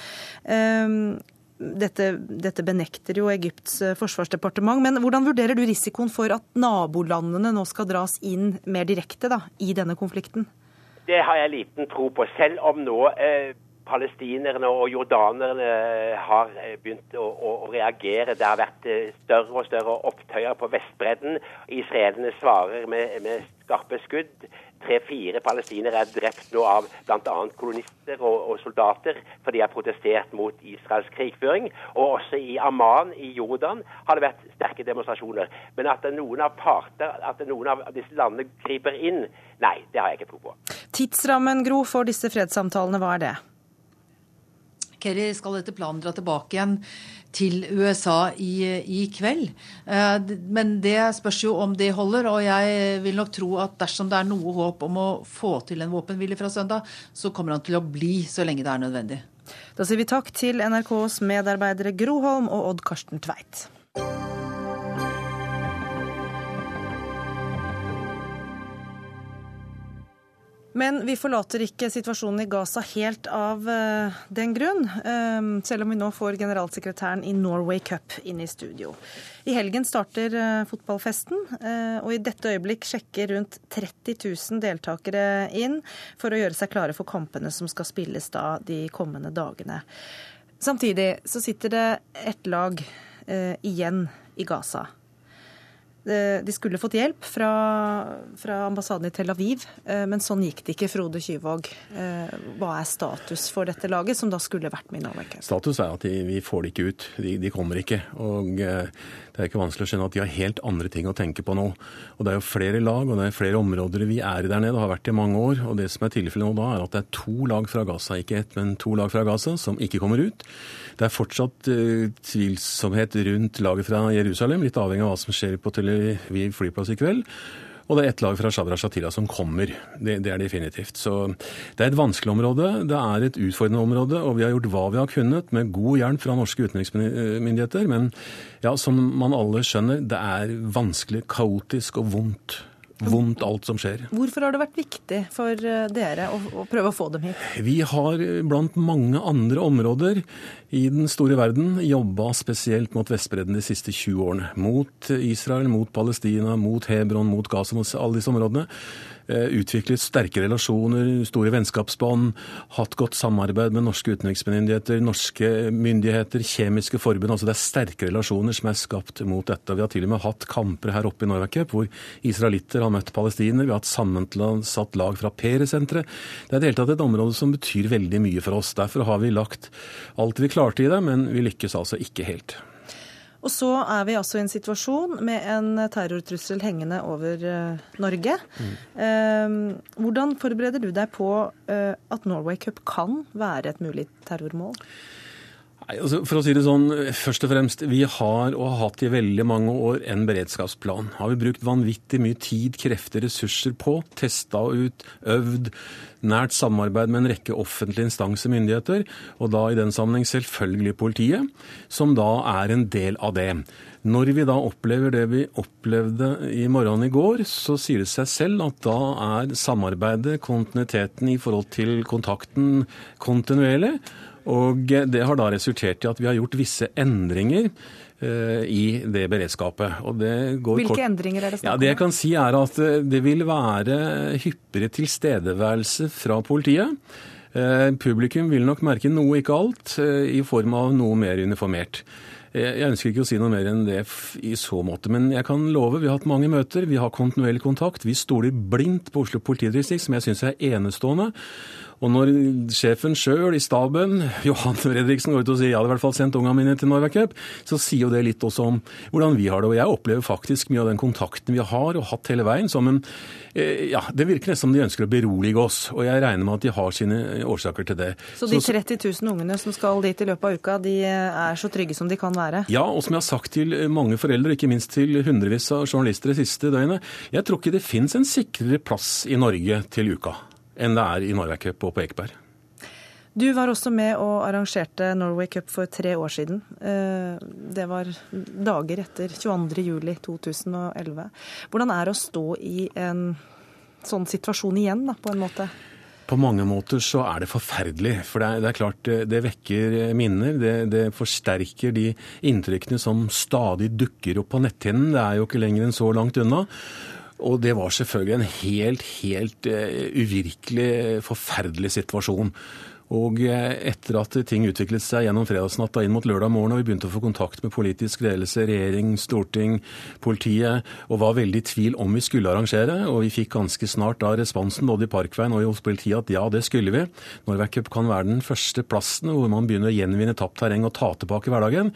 Dette, dette, benekter jo Egypts eh, forsvarsdepartement. Men hvordan vurderer du risikoen for at nabolandene nå skal dras inn mer direkte da, i denne konflikten? Det har jeg liten tro på. Selv om nå eh, palestinerne og jordanerne eh, har eh, begynt å, å, å, reagere. Det har vært større og større opptøyer på Vestbredden. Israelerne svarer med, med skarpe skudd. Tre-fire palestinere er drept nå av bl.a. kolonister og, og, soldater, for de har protestert mot Israels krigføring. Og også i Amman i Jordan har det vært sterke demonstrasjoner. Men at noen av parter, at noen av disse landene griper inn, nei, det har jeg ikke tro på. Tidsrammen, Gro, for disse fredssamtalene, hva er det? Kerry skal etter planen dra tilbake igjen til USA i, i, kveld. Eh, men det spørs jo om det holder. Og jeg vil nok tro at dersom det er noe håp om å få til en våpenhvile fra søndag, så kommer han til å bli så lenge det er nødvendig. Da sier vi takk til NRKs medarbeidere Gro Holm og Odd Karsten Tveit. Men vi forlater ikke situasjonen i Gaza helt av uh, den grunn, uh, selv om vi nå får generalsekretæren i Norway Cup inn i studio. I helgen starter uh, fotballfesten, og i dette øyeblikk sjekker rundt 30 000 deltakere inn for å gjøre seg klare for kampene som skal spilles da de kommende dagene. Samtidig så sitter det ett lag igjen i Gaza. Eh, de skulle fått hjelp fra, fra, ambassaden i Tel Aviv, eh, men sånn gikk det ikke. Frode Kyvåg, eh, hva er status for dette laget, som da skulle vært med i Norway? Status er at de, vi får det ikke ut. De, de, kommer ikke. Og det er ikke vanskelig å skjønne at de har helt andre ting å tenke på nå. Og det er jo flere lag og det er flere områder vi er i der nede, og har vært i mange år. Og det som er tilfellet nå da, er at det er to lag fra Gaza, ikke ett, men to lag fra Gaza, som ikke kommer ut. Det er fortsatt uh, tvilsomhet rundt laget fra Jerusalem, litt avhengig av hva som skjer på Tel Aviv flyplass i kveld. Og det er ett lag fra Shabra Shatila som kommer. Det, det, er definitivt. Så det er et vanskelig område. Det er et utfordrende område, og vi har gjort hva vi har kunnet med god hjelp fra norske utenriksmyndigheter. Men ja, som man alle skjønner, det er vanskelig, kaotisk og vondt vondt alt som skjer. Hvorfor har det vært viktig for eh, dere å, å, prøve å få dem hit? Vi har eh, blant mange andre områder i den store verden jobba spesielt mot Vestbredden de siste 20 årene. Mot Israel, mot Palestina, mot Hebron, mot Gaza, mot alle disse områdene. Eh, utviklet sterke relasjoner, store vennskapsbånd, hatt godt samarbeid med norske utenriksmyndigheter, norske myndigheter, kjemiske forbund. altså Det er sterke relasjoner som er skapt mot dette. Vi har til og med hatt kamper her oppe i Norway hvor israelitter har møtt palestiner. Vi har hatt sammensatt lag fra Pere-senteret. Det er i det hele tatt et område som betyr veldig mye for oss. Derfor har vi lagt alt vi klarte i det, men vi lykkes altså ikke helt. Og så er vi altså i en situasjon med en terrortrussel hengende over uh, Norge. Mm. Hvordan forbereder du deg på uh, at Norway Cup kan være et mulig terrormål? Nei, altså for å si det sånn, først og fremst, Vi har og har hatt i veldig mange år en beredskapsplan. Har vi brukt vanvittig mye tid, krefter, ressurser på. Testa ut, øvd, nært samarbeid med en rekke offentlige instanser myndigheter. Og da i den sammenheng selvfølgelig politiet, som da er en del av det. Når vi da opplever det vi opplevde i morgenen i går, så sier det seg selv at da er samarbeidet, kontinuiteten i forhold til kontakten kontinuerlig. Og det har da resultert i at vi har gjort visse endringer eh, i det beredskapet. Det Hvilke kort... endringer er det snakk om? Ja, det jeg kan si er at eh, det vil være hyppigere tilstedeværelse fra politiet. Eh, publikum vil nok merke noe, ikke alt, i form av noe mer uniformert. Jeg ønsker ikke å si noe mer enn det i så måte, men jeg kan love, vi har hatt mange møter, vi har kontinuerlig kontakt. Vi stoler blindt på Oslo politidistrikt, som jeg syns er enestående. Og når sjefen sjøl i staben, Johan Fredriksen, går ut og sier jeg hadde i hvert fall sendt ungene mine til Norway Cup, så sier jo det litt også om hvordan vi har det. Og jeg opplever faktisk mye av den kontakten vi har og hatt hele veien som en eh, Ja, det virker nesten som de ønsker å berolige oss. Og jeg regner med at de har sine årsaker til det. Så de 30 000 ungene som skal dit i løpet av uka, de er så trygge som de kan være? Ja, og som jeg har sagt til mange foreldre, ikke minst til hundrevis av journalister det siste døgnet, jeg tror ikke det fins en sikrere plass i Norge til uka enn det er i Norway Cup og på Ekeberg. Du var også med og arrangerte Norway Cup for tre år siden. Eh, det var dager etter 22.07.2011. Hvordan er det å stå i en sånn situasjon igjen, da, på en måte? På mange måter så er det forferdelig. For det er, det er klart, det vekker minner. Det, det, forsterker de inntrykkene som stadig dukker opp på netthinnen. Det er jo ikke lenger enn så langt unna. Og det var selvfølgelig en helt, helt uh, uvirkelig, forferdelig situasjon. Og eh, etter at ting utviklet seg gjennom fredagsnatta inn mot lørdag morgen, og vi begynte å få kontakt med politisk ledelse, regjering, storting, politiet, og var veldig i tvil om vi skulle arrangere, og vi fikk ganske snart da responsen både i Parkveien og hos politiet at ja, det skulle vi. Norway Cup kan være den første plassen hvor man begynner å gjenvinne tapt terreng og ta tilbake hverdagen.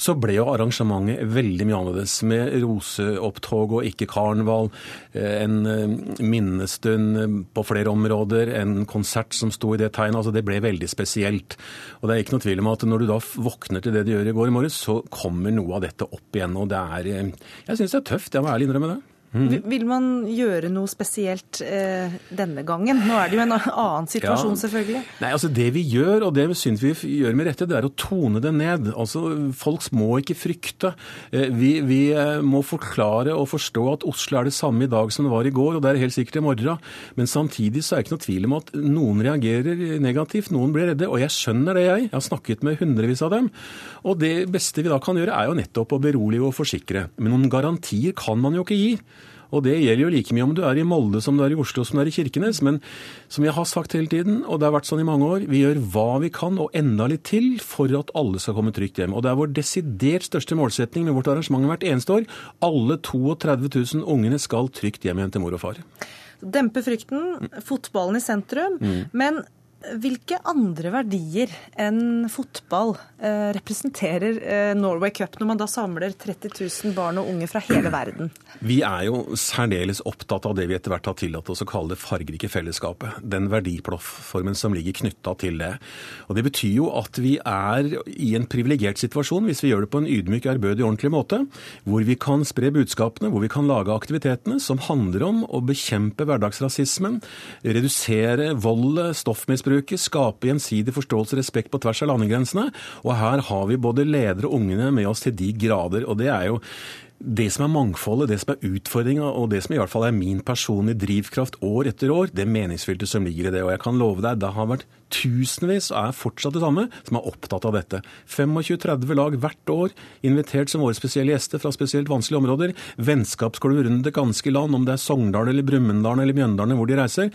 Så ble jo arrangementet veldig mye annerledes, med roseopptog og ikke karneval, eh, en eh, minnestund på flere områder, en konsert som sto i det tegnet. altså det ble ble veldig spesielt. Og det er ikke noe tvil om at når du da våkner til det du gjør i går i morges, så kommer noe av dette opp igjen. Og det er eh, Jeg syns det er tøft, jeg må ærlig innrømme det. Mm. Vil man gjøre noe spesielt eh, denne gangen? Nå er det jo en annen situasjon, ja. selvfølgelig. Nei, altså Det vi gjør, og det syns vi gjør med rette, det er å tone det ned. Altså, Folk må ikke frykte. Eh, vi, vi, eh, må forklare og forstå at Oslo er det samme i dag som det var i går, og det er helt sikkert i morgen. Men samtidig så er det ikke noe tvil om at noen reagerer negativt, noen blir redde. Og jeg skjønner det, jeg. Jeg har snakket med hundrevis av dem. Og det beste vi da kan gjøre, er jo nettopp å berolige og forsikre. Men noen garantier kan man jo ikke gi. Og det gjelder jo like mye om du er i Molde som du er i Oslo som du er i Kirkenes. Men som jeg har sagt hele tiden, og det har vært sånn i mange år, vi gjør hva vi kan og enda litt til for at alle skal komme trygt hjem. Og det er vår desidert største målsetning med vårt arrangement hvert eneste år. Alle 32 000 ungene skal trygt hjem igjen til mor og far. Dempe frykten, fotballen i sentrum. Mm. Men hvilke andre verdier enn fotball eh, representerer eh, Norway Cup når man da samler 30 000 barn og unge fra hele verden? Vi er jo særdeles opptatt av det vi etter hvert har tillatt oss å kalle det fargerike fellesskapet. Den verdiplattformen som ligger knytta til det. Og Det betyr jo at vi er i en privilegert situasjon hvis vi gjør det på en ydmyk, ærbødig, ordentlig måte. Hvor vi kan spre budskapene, hvor vi kan lage aktivitetene som handler om å bekjempe hverdagsrasismen, redusere vold, stoffmisbruk landbruket, skape gjensidig forståelse og respekt på tvers av landegrensene. Og her har vi både ledere og ungene med oss til de grader. Og det er jo det som er mangfoldet, det som er utfordringa, og det som i hvert fall er min personlige drivkraft år etter år, det meningsfylte som ligger i det. Og jeg kan love deg, det har vært tusenvis, og er fortsatt det samme, som er opptatt av dette. 25-30 lag hvert år, invitert som våre spesielle gjester fra spesielt vanskelige områder. Vennskapsklubb rundt det ganske land, om det er Sogndal eller Brumunddal eller Mjøndalen hvor de reiser.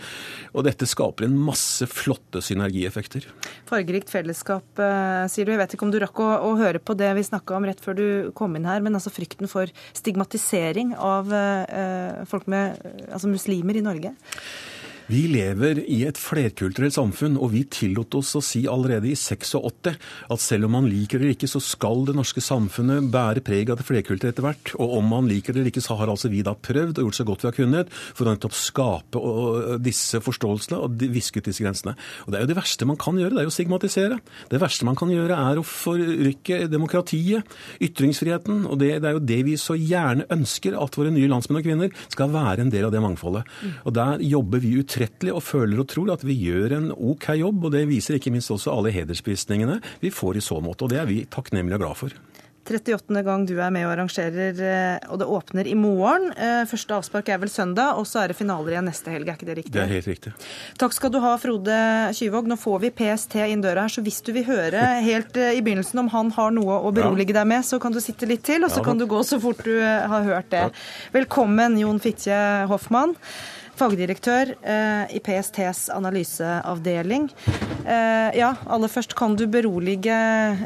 Og dette skaper en masse flotte synergieffekter. Fargerikt fellesskap, eh, sier du. Jeg vet ikke om du rakk å, å høre på det vi snakka om rett før du kom inn her, men altså frykten for stigmatisering av eh, folk med altså muslimer i Norge? Vi lever i et flerkulturelt samfunn, og vi tillot oss å si allerede i 86 at selv om man liker det eller ikke, så skal det norske samfunnet bære preg av det flerkulturelle etter hvert. Og om man liker det eller ikke, så har altså vi da prøvd og gjort så godt vi har kunnet for å nettopp skape disse forståelsene og viske ut disse grensene. Og det er jo det verste man kan gjøre, det er jo å stigmatisere. Det verste man kan gjøre er å forrykke demokratiet, ytringsfriheten. Og det, det er jo det vi så gjerne ønsker at våre nye landsmenn og -kvinner skal være en del av det mangfoldet. Og der jobber vi ut utrettelig og føler og tror at vi gjør en OK jobb. og Det viser ikke minst også alle hedersprisningene vi får i så måte. og Det er vi takknemlige og glad for. 38. gang du er med og arrangerer, eh, og det åpner i morgen. Eh, første avspark er vel søndag, og så er det finaler igjen neste helg. Er ikke det riktig? Det er helt riktig. Takk skal du ha, Frode Kyvåg. Nå får vi PST inn døra her, så hvis du vil høre helt eh, i begynnelsen om han har noe å berolige deg med, så kan du sitte litt til, og så kan du gå så fort du har hørt det. Velkommen, Jon Fitje Hoffmann fagdirektør eh, i PSTs analyseavdeling. Eh, ja, aller først, kan du berolige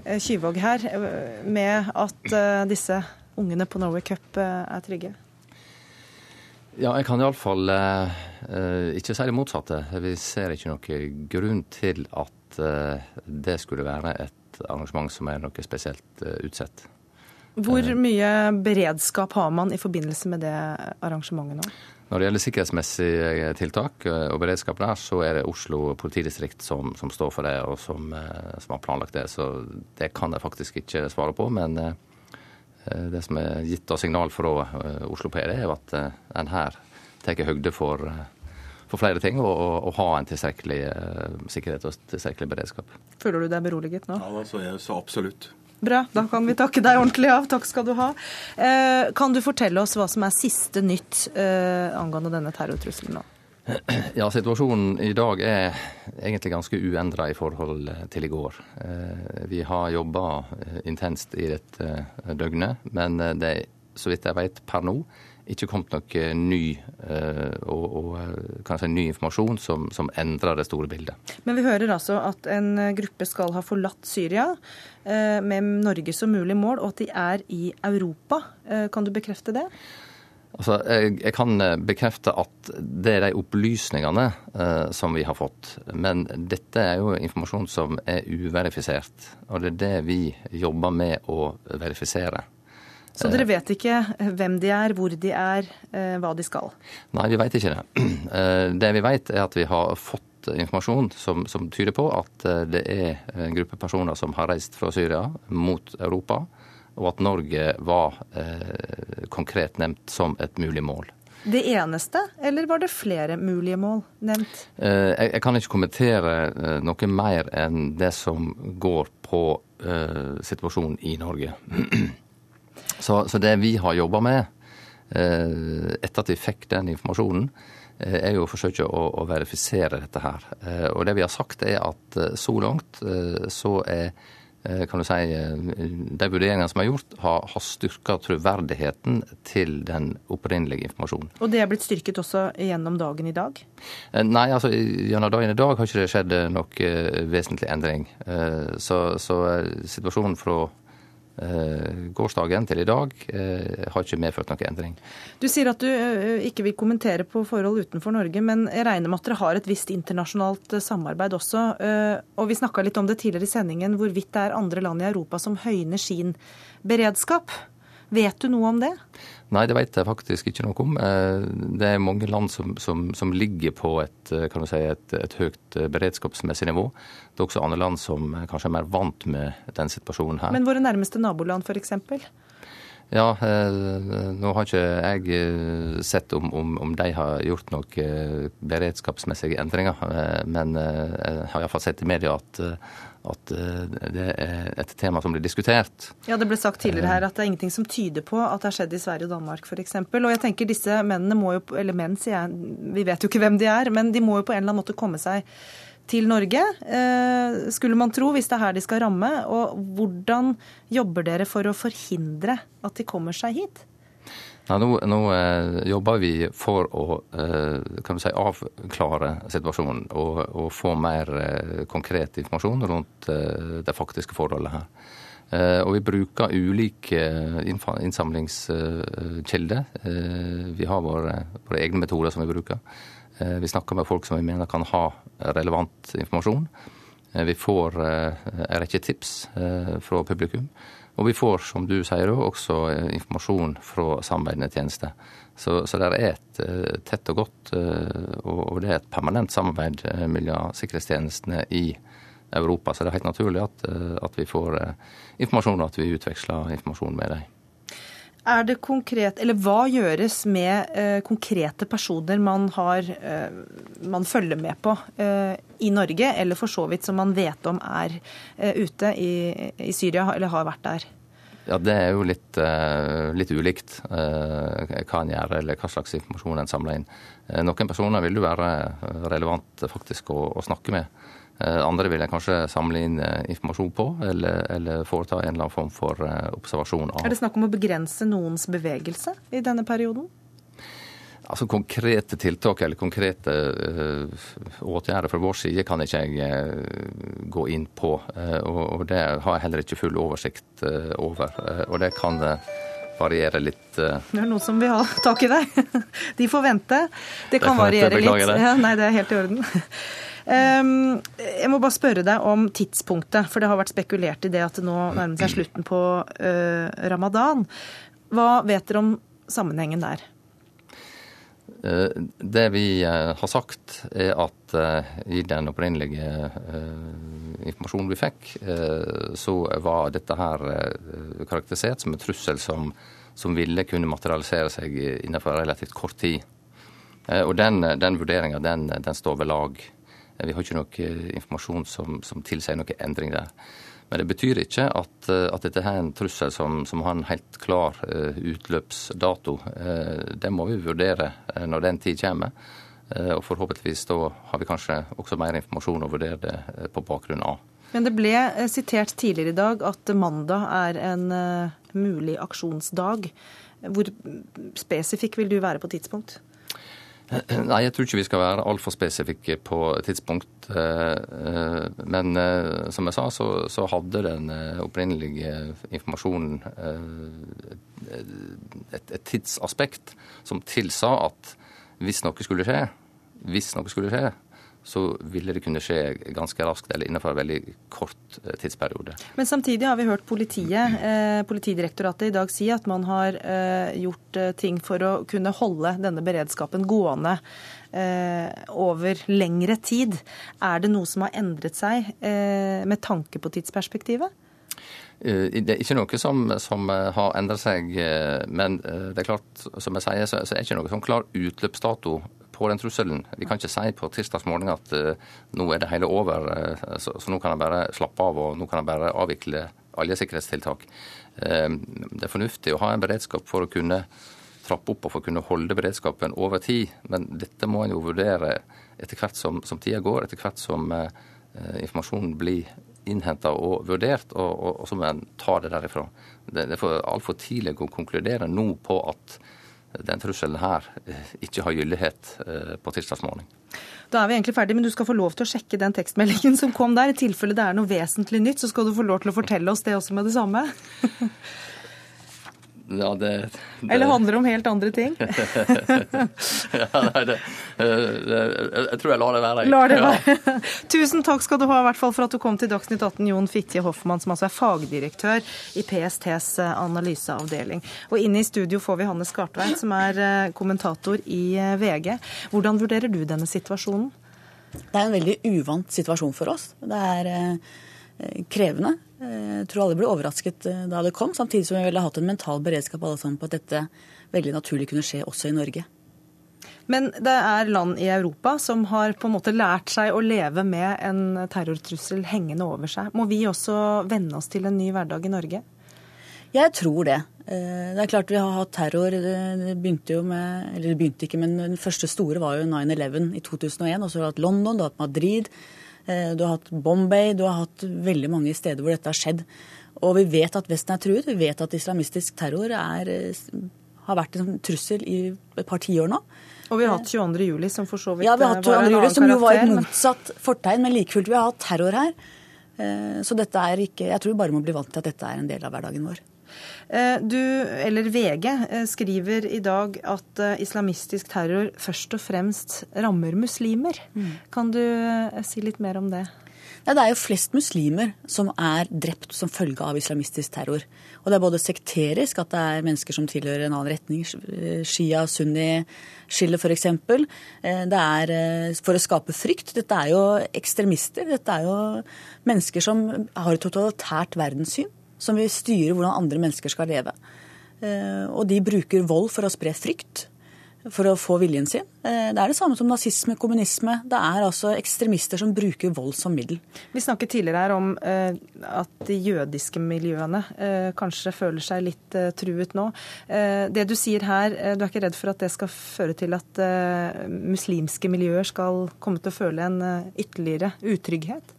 eh, Kyvåg her med at disse ungene på Norway Cup er trygge? Ja, jeg kan iallfall eh, ikke si det motsatte. Vi ser ikke noen grunn til at eh, det skulle være et arrangement som er noe spesielt eh, utsett. Hvor mye beredskap har man i forbindelse med det arrangementet nå? Når det gjelder sikkerhetsmessige tiltak eh, og beredskap der, så er det Oslo politidistrikt som, som står for det, og som, eh, som, har planlagt det. Så det kan jeg faktisk ikke svare på. Men eh, det som er gitt av signal fra Oslo PD, er at en her tar høgde for, for, flere ting, og, og, ha en tilstrekkelig sikkerhet og tilstrekkelig beredskap. Føler du deg beroliget nå? Ja, altså, jeg, så absolutt. Bra, da kan vi takke deg ordentlig av. Takk skal du ha. Eh, kan du fortelle oss hva som er siste nytt eh, angående denne terrortrusselen nå? Ja, Situasjonen i dag er egentlig ganske uendra i forhold til i går. Eh, vi har jobba intenst i dette døgnet, men det er så vidt jeg vet per nå ikke kommet noe ny, eh, og, og kanskje ny informasjon som, som, endrer det store bildet. Men vi hører altså at en gruppe skal ha forlatt Syria eh, med Norge som mulig mål, og at de er i Europa. Kan du bekrefte det? Altså, jeg, jeg, kan bekrefte at det er de opplysningene eh, som vi har fått. Men dette er jo informasjon som er uverifisert. Og det er det vi jobber med å verifisere. Så dere vet ikke eh, hvem de er, hvor de er, eh, hva de skal? Nei, vi vet ikke det. Eh, det vi vet er at vi har fått informasjon som, som, tyder på at det er en gruppe personer som har reist fra Syria mot Europa, og at Norge var eh, konkret nevnt som et mulig mål. det eneste, eller var det flere mulige mål nevnt? Jeg, kan ikke kommentere noe mer enn det som går på situasjonen i Norge. Så, så det vi har jobba med etter at vi fikk den informasjonen, er jo å forsøke å, å, verifisere dette her. Og det vi har sagt er at så langt så er Eh, kan du si, eh, de vurderingene som er gjort, har, har styrka troverdigheten til den opprinnelige informasjonen. Og det er blitt styrket også gjennom dagen i dag? Eh, nei, altså gjennom dagen i dag har ikke det skjedd noe vesentlig endring. Så, så situasjonen fra Eh, gårsdagen til i dag eh, har ikke medført noen endring. Du sier at du eh, ikke vil kommentere på forhold utenfor Norge, men jeg regner med at dere har et visst internasjonalt samarbeid også. Og vi snakka litt om det tidligere i sendingen, hvorvidt det er andre land i Europa som høyner sin beredskap. Vet du noe om det? Nei, det vet jeg faktisk ikke noe om. Eh, det er mange land som, som, som ligger på et, eh, si, et, et, høyt eh, beredskapsmessig nivå. Det er også andre land som kanskje er mer vant med den situasjonen her. Men våre nærmeste naboland f.eks.? Ja, nå har ikke jeg sett om, om, om de har gjort noen beredskapsmessige endringer. Men jeg har iallfall sett i media at at eh, det er et tema som blir diskutert. Ja, Det ble sagt tidligere her at det er ingenting som tyder på at det har skjedd i Sverige og Danmark f.eks. Og jeg tenker disse mennene må jo, eller menn sier jeg, vi vet jo ikke hvem de er, men de må jo på en eller annen måte komme seg til Norge, eh, skulle man tro, hvis det er her de skal ramme. Og hvordan jobber dere for å forhindre at de kommer seg hit? Ja, nå, nå eh, jobber vi for å eh, si, avklare situasjonen og, og få mer eh, konkret informasjon rundt eh, det faktiske forholdet her. Eh, og vi bruker ulike eh, innsamlingskilder. vi har våre, våre, egne metoder som vi bruker. vi snakker med folk som vi mener kan ha relevant informasjon. vi får en rekke tips fra publikum. Og vi får, som du sier, også eh, informasjon fra samarbeidende tjenester. Så, så det er et uh, tett og godt, uh, og det er et permanent samarbeid mellom sikkerhetstjenestene i Europa. Så det er helt naturlig at, at vi får informasjon, og at vi utveksler informasjon med dem. Er det konkret, eller Hva gjøres med eh, konkrete personer man, har, eh, man følger med på eh, i Norge, eller for så vidt som man vet om er eh, ute i, i, Syria, eller har vært der? Ja, Det er jo litt, eh, litt ulikt eh, hva en gjør, eller hva slags informasjon en samler inn. Noen personer vil jo være relevant faktisk å, å snakke med. Eh, andre vil jeg kanskje samle inn eh, informasjon på, eller, eller, foreta en eller annen form for eh, observasjon av. Er det snakk om å begrense noens bevegelse i denne perioden? Altså Konkrete tiltak eller konkrete uh, åtgjerder fra vår side kan ikke jeg uh, gå inn på. Uh, og, det har jeg heller ikke full oversikt over. og det kan variere litt. Det er noen som vil ha tak i deg. De får vente. Det kan det variere litt. Ja, nei, det er helt i orden. Ehm, jeg må bare spørre deg om tidspunktet, for det har vært spekulert i det at det nå nærmer seg slutten på eh, ramadan. Hva vet dere om sammenhengen der? Eh, det vi eh, har sagt, er at i den opprinnelige informasjonen vi fikk, så var dette her karakterisert som en trussel som, som ville kunne materialisere seg innenfor relativt kort tid. Og den, den vurderinga den, den, står ved lag. Vi har ikke noe eh, informasjon som, som tilsier noen endring der. Men det betyr ikke at, eh, at dette er en trussel som, som, har en helt klar utløpsdato. Det må vi vurdere når den tid kommer. Og forhåpentligvis da har vi kanskje også mer informasjon å vurdere det på bakgrunn av. Men det ble sitert tidligere i dag at mandag er en mulig aksjonsdag. Hvor spesifikk vil du være på tidspunkt? Nei, jeg tror ikke vi skal være altfor spesifikke på tidspunkt. Eh, eh, men eh, som jeg sa, så, så hadde den opprinnelige informasjonen et, et tidsaspekt som tilsa at hvis noe skulle skje, hvis noe skulle skje, så ville det kunne skje ganske raskt eller innenfor en veldig kort eh, tidsperiode. Men samtidig har vi hørt politiet, eh, Politidirektoratet i dag si at man har eh, gjort eh, ting for å kunne holde denne beredskapen gående eh, over lengre tid. Er det noe som har endret seg eh, med tanke på tidsperspektivet? Det er ikke noe som, som har endret seg, men det er klart, som jeg sier, så, så er det ikke noe sånn klar utløpsdato på den trusselen. Vi kan ikke si på tirsdags morgen at uh, nå er det hele over, uh, så, så, nå kan jeg bare slappe av og nå kan jeg bare avvikle alle sikkerhetstiltak. Uh, det er fornuftig å ha en beredskap for å kunne trappe opp og for å kunne holde beredskapen over tid, men dette må en jo vurdere etter hvert som, som tida går, etter hvert som informasjonen blir innhenta og vurdert, og, og, og så må en ta det derifra. Det, det er altfor tidlig å konkludere nå på at den trusselen her eh, ikke har gyldighet eh, på tirsdagsmorgen. Da er vi egentlig ferdig, men du skal få lov til å sjekke den tekstmeldingen som kom der. I tilfelle det er noe vesentlig nytt, så skal du få lov til å fortelle oss det også med det samme. Ja, det, det... Eller handler det om helt andre ting? ja, nei, det, jeg tror jeg lar det være. Lar det være. Ja. Tusen takk skal du ha i hvert fall for at du kom til Dagsnytt 18, Jon Fitje Hoffmann, som altså er fagdirektør i PSTs eh, analyseavdeling. Og inne i studio får vi Hanne Skartveit, som er eh, kommentator i eh, VG. Hvordan vurderer du denne situasjonen? Det er en veldig uvant situasjon for oss. Det er krevende. Eh, jeg tror alle ble overrasket eh, da det kom, samtidig som vi ville hatt en mental beredskap alle sammen på at dette veldig naturlig kunne skje også i Norge. Men det er land i Europa som har på en måte lært seg å leve med en terrortrussel hengende over seg. Må vi også venne oss til en ny hverdag i Norge? Jeg tror det. Eh, det er klart vi har hatt terror. Det begynte jo med Eller det begynte ikke, men den første store var jo 9-11 i 2001. Og så har vi hatt London, du har hatt Madrid. Eh, du har hatt Bombay, du har hatt veldig mange steder hvor dette har skjedd. Og vi vet at Vesten er truet. Vi vet at islamistisk terror er, eh, har vært en trussel i et par tiår nå. Og vi har hatt 22. juli, som for så vidt ja, vi har hatt 22. var en juli, som jo var et motsatt fortegn, men like fullt vi har hatt terror her. Eh, så dette er ikke Jeg tror vi bare må bli vant til at dette er en del av hverdagen vår. Eh, du, eller VG, eh, skriver i dag at eh, islamistisk terror først og fremst rammer muslimer. Mm. Kan du si litt mer om det? Ja, det er jo flest muslimer som er drept som følge av islamistisk terror. Og det er både sekterisk, at det er mennesker som tilhører en annen retning, shia, sunni, skille f.eks. Det er for å skape frykt. Dette er jo ekstremister. Dette er jo mennesker som har et totalitært verdenssyn som vil styre hvordan andre mennesker skal leve. Eh, og de bruker vold for å spre frykt, for å få viljen sin. Eh, det er det samme som nazisme, kommunisme. Det er altså ekstremister som bruker vold som middel. Vi snakket tidligere her om eh, at de jødiske miljøene kanskje føler seg litt truet nå. Det du sier her, du er ikke redd for at det skal føre til at muslimske miljøer skal komme til å føle en ytterligere utrygghet?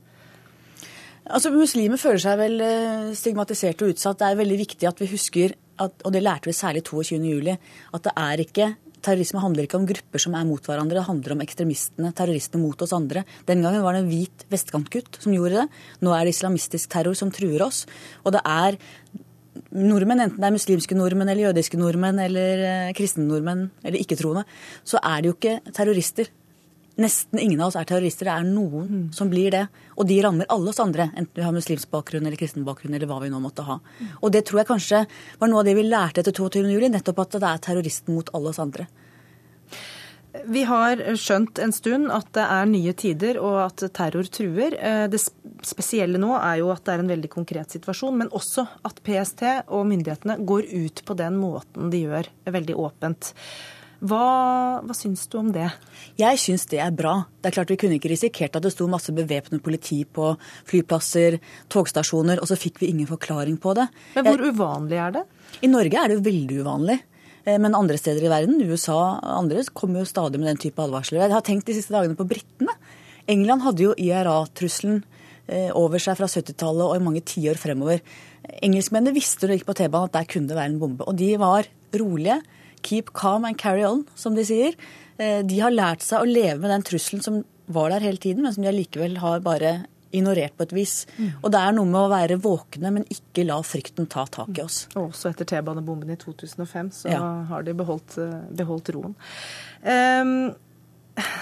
Altså, Muslimer føler seg vel eh, stigmatisert og utsatt. Det er veldig viktig at vi husker, at, og det lærte vi særlig 22.07., at det er ikke Terrorisme handler ikke om grupper som er mot hverandre, det handler om ekstremistene, Terrorisme mot oss andre. Den gangen var det en hvit vestkantgutt som gjorde det. Nå er det islamistisk terror som truer oss. Og det er nordmenn, enten det er muslimske nordmenn eller jødiske nordmenn eller eh, kristne nordmenn eller ikke-troende, så er det jo ikke terrorister. Nesten ingen av oss er terrorister. Det er noen mm. som blir det. Og de rammer alle oss andre, enten vi har muslimsk bakgrunn eller kristen bakgrunn eller hva vi nå måtte ha. Mm. Og det tror jeg kanskje var noe av det vi lærte etter 22.07, nettopp at det er terroristen mot alle oss andre. Vi har skjønt en stund at det er nye tider og at terror truer. Eh, det spesielle nå er jo at det er en veldig konkret situasjon, men også at PST og myndighetene går ut på den måten de gjør, veldig åpent. Hva, hva syns du om det? Jeg syns det er bra. Det er klart Vi kunne ikke risikert at det sto masse bevæpnet politi på flyplasser, togstasjoner, og så fikk vi ingen forklaring på det. Men hvor Jeg, uvanlig er det? I Norge er det veldig uvanlig. Eh, men andre steder i verden, USA og andre, kommer jo stadig med den type advarsler. Jeg har tenkt de siste dagene på britene. England hadde jo IRA-trusselen eh, over seg fra 70-tallet og i mange tiår fremover. Engelskmennene visste når de gikk på T-banen at der kunne det være en bombe. Og de var rolige keep calm and carry on, som de sier. Eh, de har lært seg å leve med den trusselen som var der hele tiden, men som de allikevel har bare ignorert på et vis. Mm. Og det er noe med å være våkne, men ikke la frykten ta tak i oss. Og Også etter T-banebomben i 2005 så ja. har de beholdt, eh, beholdt roen. Um,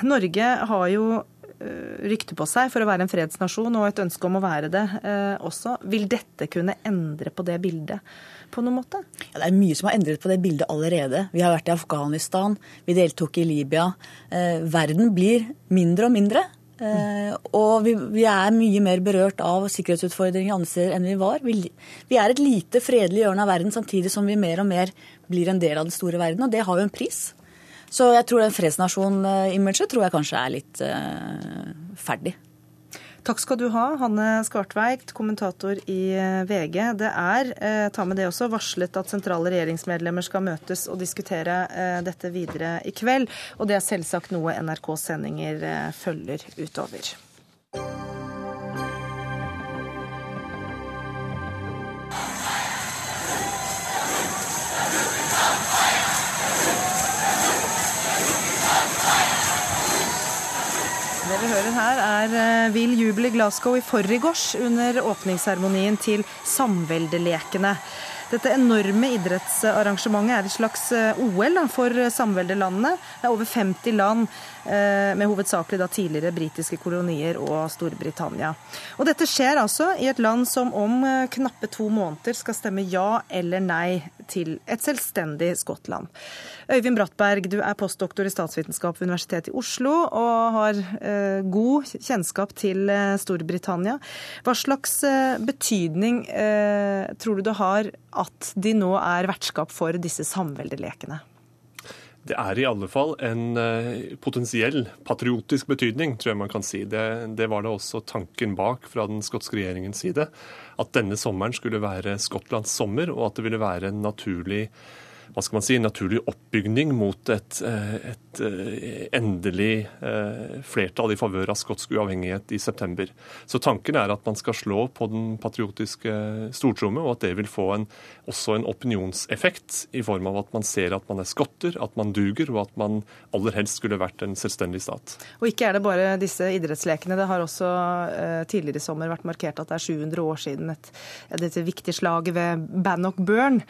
Norge har jo eh, rykte på seg for å være en fredsnasjon og et ønske om å være det uh, også. Vil dette kunne endre på det bildet? På noen måte? Ja, det er mye som har endret på det bildet allerede. Vi har vært i Afghanistan, vi deltok i Libya. Eh, verden blir mindre og mindre. Eh, og vi, vi, er mye mer berørt av sikkerhetsutfordringer andre steder enn vi var. Vi, vi, er et lite fredelig hjørne av verden, samtidig som vi mer og mer blir en del av den store verden. Og det har jo en pris. Så jeg tror den fredsnasjon-imaget tror jeg kanskje er litt eh, ferdig. Takk skal du ha, Hanne Skartveit, kommentator i eh, VG. Det er, eh, ta med det også, varslet at sentrale regjeringsmedlemmer skal møtes og diskutere eh, dette videre i kveld. Og det er selvsagt noe NRKs sendinger følger utover. Vi hører her, er eh, vill jubel i Glasgow i forgårs under åpningsseremonien til samveldelekene. Dette enorme idrettsarrangementet er et slags eh, OL for samveldelandene. Det er over 50 land, eh, med hovedsakelig tidligere britiske kolonier og Storbritannia. Og dette skjer altså i et land som om knappe to måneder skal stemme ja eller nei til et selvstendig Skottland. Øyvind Brattberg, du er postdoktor i statsvitenskap ved Universitetet i Oslo og har eh, god kjennskap til eh, Storbritannia. Hva slags eh, betydning tror du det har at de nå er vertskap for disse samveldelekene? Det er i alle fall en potensiell patriotisk betydning, tror jeg man kan si. Det, det, var det også tanken bak fra den skotske regjeringens side. At denne sommeren skulle være Skottlands sommer, og at det ville være en naturlig hva skal man si, naturlig oppbygning mot et, eh, et eh, endelig eh, flertall i favør av skotsk uavhengighet i september. Så tanken er at man skal slå på den patriotiske stortrommet, og at det vil få en, også en opinionseffekt i form av at man ser at man er skotter, at man duger, og at man aller helst skulle vært en selvstendig stat. Og ikke er det bare disse idrettslekene. Det har også tidligere i sommer vært markert at det er 700 år siden et, dette viktige slaget ved Bannock Burn,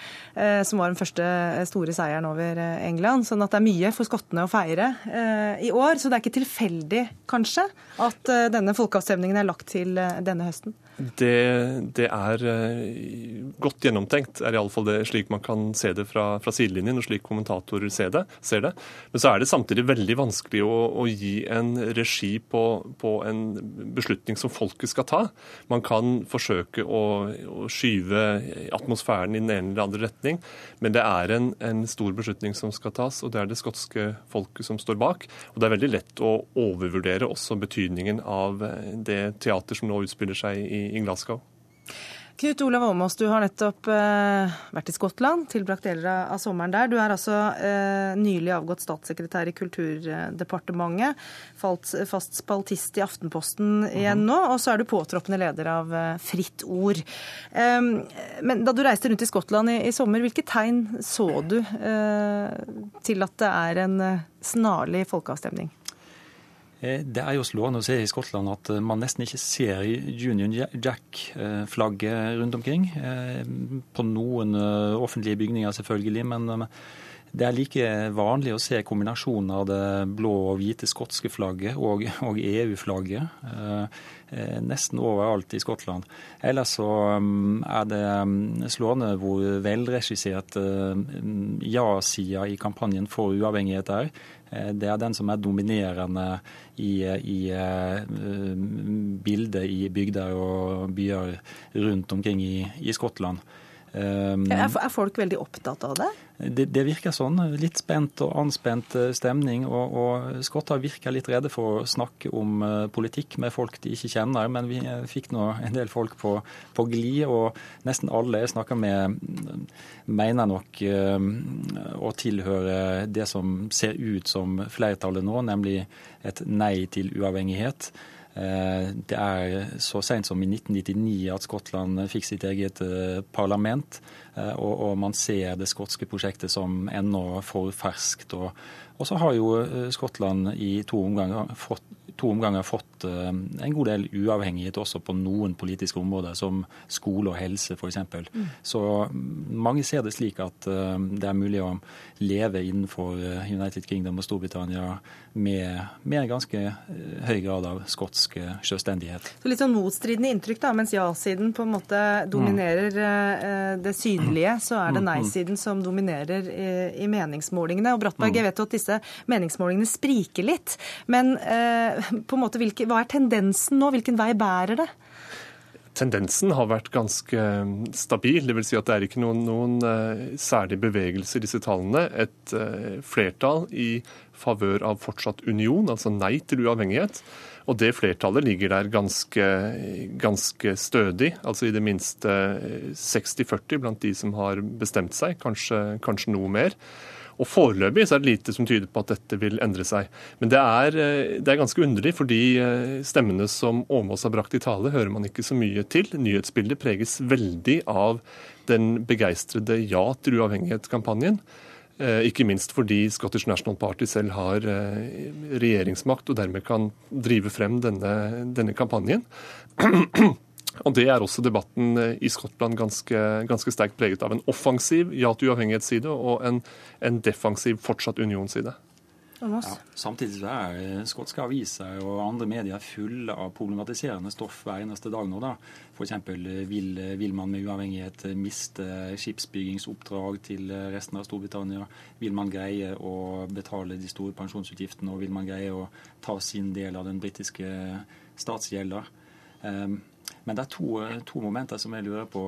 som var den første store seieren over eh, England. Sånn at det er mye for skottene å feire eh, i år. Så det er ikke tilfeldig, kanskje, at denne folkeavstemningen er lagt til denne høsten? Det, det, er godt gjennomtenkt, er iallfall det slik man kan se det fra, fra sidelinjen, og slik kommentatorer ser det, ser det, Men så er det samtidig veldig vanskelig å, å gi en regi på, på, en beslutning som folket skal ta. Man kan forsøke å, å skyve atmosfæren i den ene eller andre retning, men det er en en, stor beslutning som skal tas, og det er det skotske folket som står bak. Og det er veldig lett å overvurdere også betydningen av eh, det teater som nå utspiller seg i, i Glasgow. Knut Olav Åmås, du har nettopp eh, vært i Skottland, tilbrakt deler av sommeren der. Du er altså eh, nylig avgått statssekretær i Kulturdepartementet, falt, fast spaltist i Aftenposten igjen mhm. nå, og så er du påtroppende leder av eh, Fritt Ord. Men da du reiste rundt i Skottland i, i sommer, hvilke tegn så du eh, til at det er en eh, snarlig folkeavstemning? Eh, det er jo slående å se i Skottland at eh, man nesten ikke ser Union Jack-flagget rundt omkring. Eh, på noen offentlige bygninger, selvfølgelig. men det er like vanlig å se kombinasjonen av det blå og hvite skotske flagget og, og EU-flagget eh, nesten overalt i Skottland. Ellers så er det um, slående hvor velregissert eh, ja-sida i kampanjen for uavhengighet er. Eh, det er den som er dominerende i, i bildet i bygder og byer rundt omkring i, i Skottland. Um, er, folk veldig opptatt av det? det? det? virker sånn. Litt spent og anspent eh, stemning. Og, og skotter virker litt redde for å snakke om uh, politikk med folk de ikke kjenner. Men vi uh, fikk nå en del folk på, på glid, og nesten alle jeg snakker med, mener nok å tilhøre det som ser ut som flertallet nå, nemlig et nei til uavhengighet. Eh, det er så sent som i 1999 at Skottland fikk sitt eget eh, parlament. Eh, og, man ser det skotske prosjektet som ennå for ferskt. Og, så har jo Skottland i to omganger fått to omganger fått eh, en god del uavhengighet også på noen politiske områder, som skole og helse f.eks. Mm. Så mange ser det slik at eh, det er mulig å leve innenfor eh, United Kingdom og Storbritannia med, med en ganske høy grad av skotsk selvstendighet. Så Litt sånn motstridende inntrykk, da. Mens ja-siden på en måte dominerer mm. det synlige, så er det mm, mm. nei-siden som dominerer i, i meningsmålingene. Og Brattberg, jeg vet jo at disse meningsmålingene spriker litt. Men på en måte, hvilke, hva er tendensen nå? Hvilken vei bærer det? tendensen har vært ganske eh, stabil. Det vil si at det er ikke noen, noen uh, særlig bevegelse i disse tallene. Et uh, flertall i favør av fortsatt union, altså nei til uavhengighet. Og det flertallet ligger der ganske, ganske stødig, altså i det minste 60-40 blant de som har bestemt seg, kanskje, kanskje noe mer. Og Foreløpig så er det lite som tyder på at dette vil endre seg. Men det er, eh, det er ganske underlig, fordi eh, stemmene som Åmås har brakt i tale, hører man ikke så mye til. Nyhetsbildet preges veldig av den begeistrede ja til uavhengighet-kampanjen. Eh, ikke minst fordi Scottish National Party selv har regjeringsmakt og dermed kan drive frem denne, denne kampanjen. Og Det er også debatten eh, i Skottland ganske, ganske sterkt preget av en offensiv ja til uavhengighetsside og en, en defensiv fortsatt unionsside. Ja, samtidig er eh, skotske aviser og andre medier fulle av problematiserende stoff hver eneste dag nå. da. F.eks. Eh, vil, vil man med uavhengighet miste skipsbyggingsoppdrag til resten av Storbritannia? Vil man greie å betale de store pensjonsutgiftene, og vil man greie å ta sin del av den britiske statsgjelda? Um, men det er to, to, momenter som jeg lurer på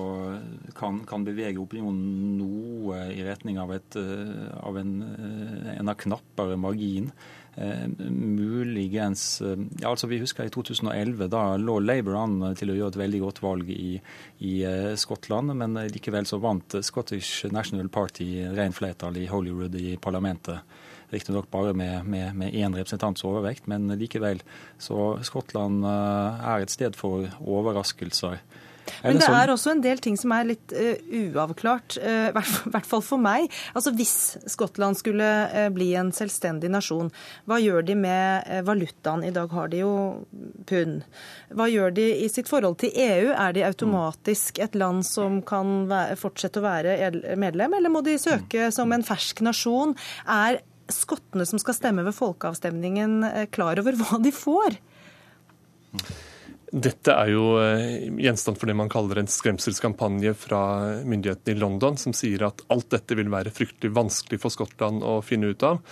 kan, kan, bevege opinionen noe i retning av, et, eh, av en, eh, en av knappere margin. Eh, muligens ja, altså Vi husker i 2011. Da lå Labour an til å gjøre et veldig godt valg i, i eh, Skottland, men likevel så vant Scottish National Party ren flertall i Holyrood i parlamentet. Riktignok bare med, med, med én representants overvekt, men likevel. Så Skottland eh, er et sted for overraskelser. Men det er også en del ting som er litt uh, uavklart, i uh, hvert fall for meg. Altså Hvis Skottland skulle uh, bli en selvstendig nasjon, hva gjør de med valutaen? I dag har de jo pund. Hva gjør de i sitt forhold til EU? Er de automatisk et land som kan være, fortsette å være medlem, eller må de søke som en fersk nasjon? Er skottene som skal stemme ved folkeavstemningen, eh, klar over hva de får? Dette er jo eh, gjenstand for det man kaller en skremselskampanje fra myndighetene i London, som sier at alt dette vil være fryktelig vanskelig for Skottland å finne ut av.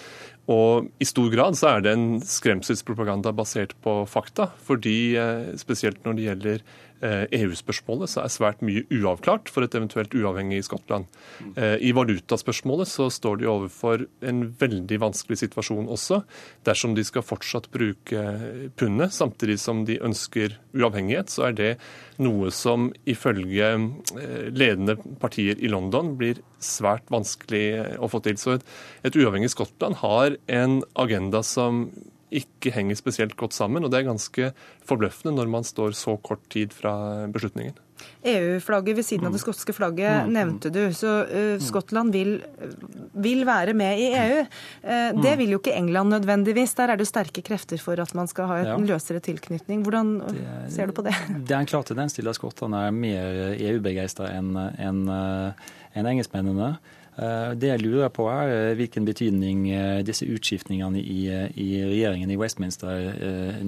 Og i stor grad så er det en skremselspropaganda basert på fakta. Fordi eh, spesielt når det gjelder EU-spørsmålet, eh, e så er svært mye uavklart for et eventuelt uavhengig Skottland. Eh, I valutaspørsmålet så står de overfor en veldig vanskelig situasjon også, dersom de skal fortsatt bruke pundet samtidig som de ønsker uavhengighet. Så er det noe som ifølge ledende partier i London blir svært vanskelig å få til. Så et, et uavhengig Skottland har en agenda som ikke henger spesielt godt sammen. Og det er ganske forbløffende når man står så kort tid fra beslutningen. EU-flagget ved siden av det skotske flagget mm. nevnte du. Så uh, Skottland vil, vil, være med i EU. Uh, det vil jo ikke England nødvendigvis. Der er det sterke krefter for at man skal ha en løsere tilknytning. Hvordan er, ser du på det? Det er en klar tendens til at skottene er mer EU-begeistra enn en, en engelskmennene. Eh, det jeg lurer på er eh, hvilken betydning eh, disse utskiftningene i, i regjeringen i Westminster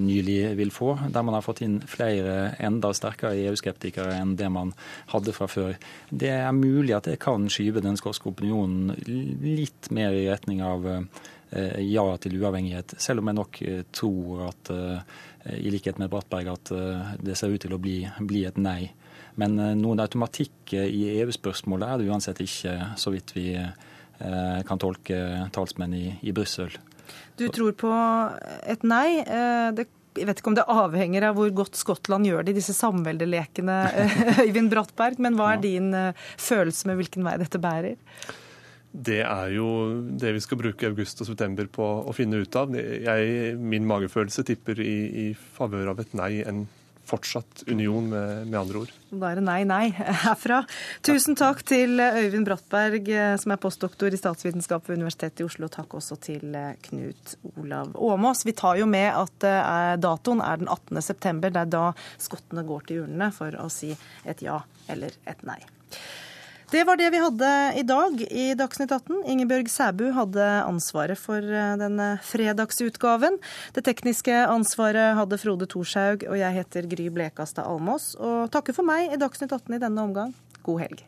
nylig vil få, der man har fått inn flere enda sterkere EU-skeptikere enn det man hadde fra før. Det er mulig at det kan skyve den skotske opinionen litt mer i retning av ja til uavhengighet, selv om jeg nok tror at i likhet med Brattberg at det ser ut til å bli, bli et nei. Men eh, noen automatikk i EU-spørsmålet er det uansett ikke, så vidt vi eh, kan tolke talsmenn i, i Brussel. Du tror på et nei. Eh, det jeg vet ikke om det avhenger av hvor godt Skottland gjør det i disse samveldelekene, Øyvind Brattberg, men hva er din følelse med hvilken vei dette bærer? Det er jo det vi skal bruke august og september på å finne ut av. Jeg, min magefølelse tipper i, i favør av et nei enn fortsatt union, med, med, andre ord. Da er det nei, nei herfra. Tusen takk til Øyvind Brattberg, som er postdoktor i statsvitenskap ved Universitetet i Oslo. Takk også til Knut Olav Åmås. Vi tar jo med at eh, datoen er den 18. september. Det er da skottene går til urnene for å si et ja eller et nei. Det var det vi hadde i dag i Dagsnytt 18. Ingebjørg Sæbu hadde ansvaret for eh, denne fredagsutgaven. Det tekniske ansvaret hadde Frode Thorshaug, og jeg heter Gry Blekastad Almås. Og takker for meg i Dagsnytt 18 i denne omgang. God helg.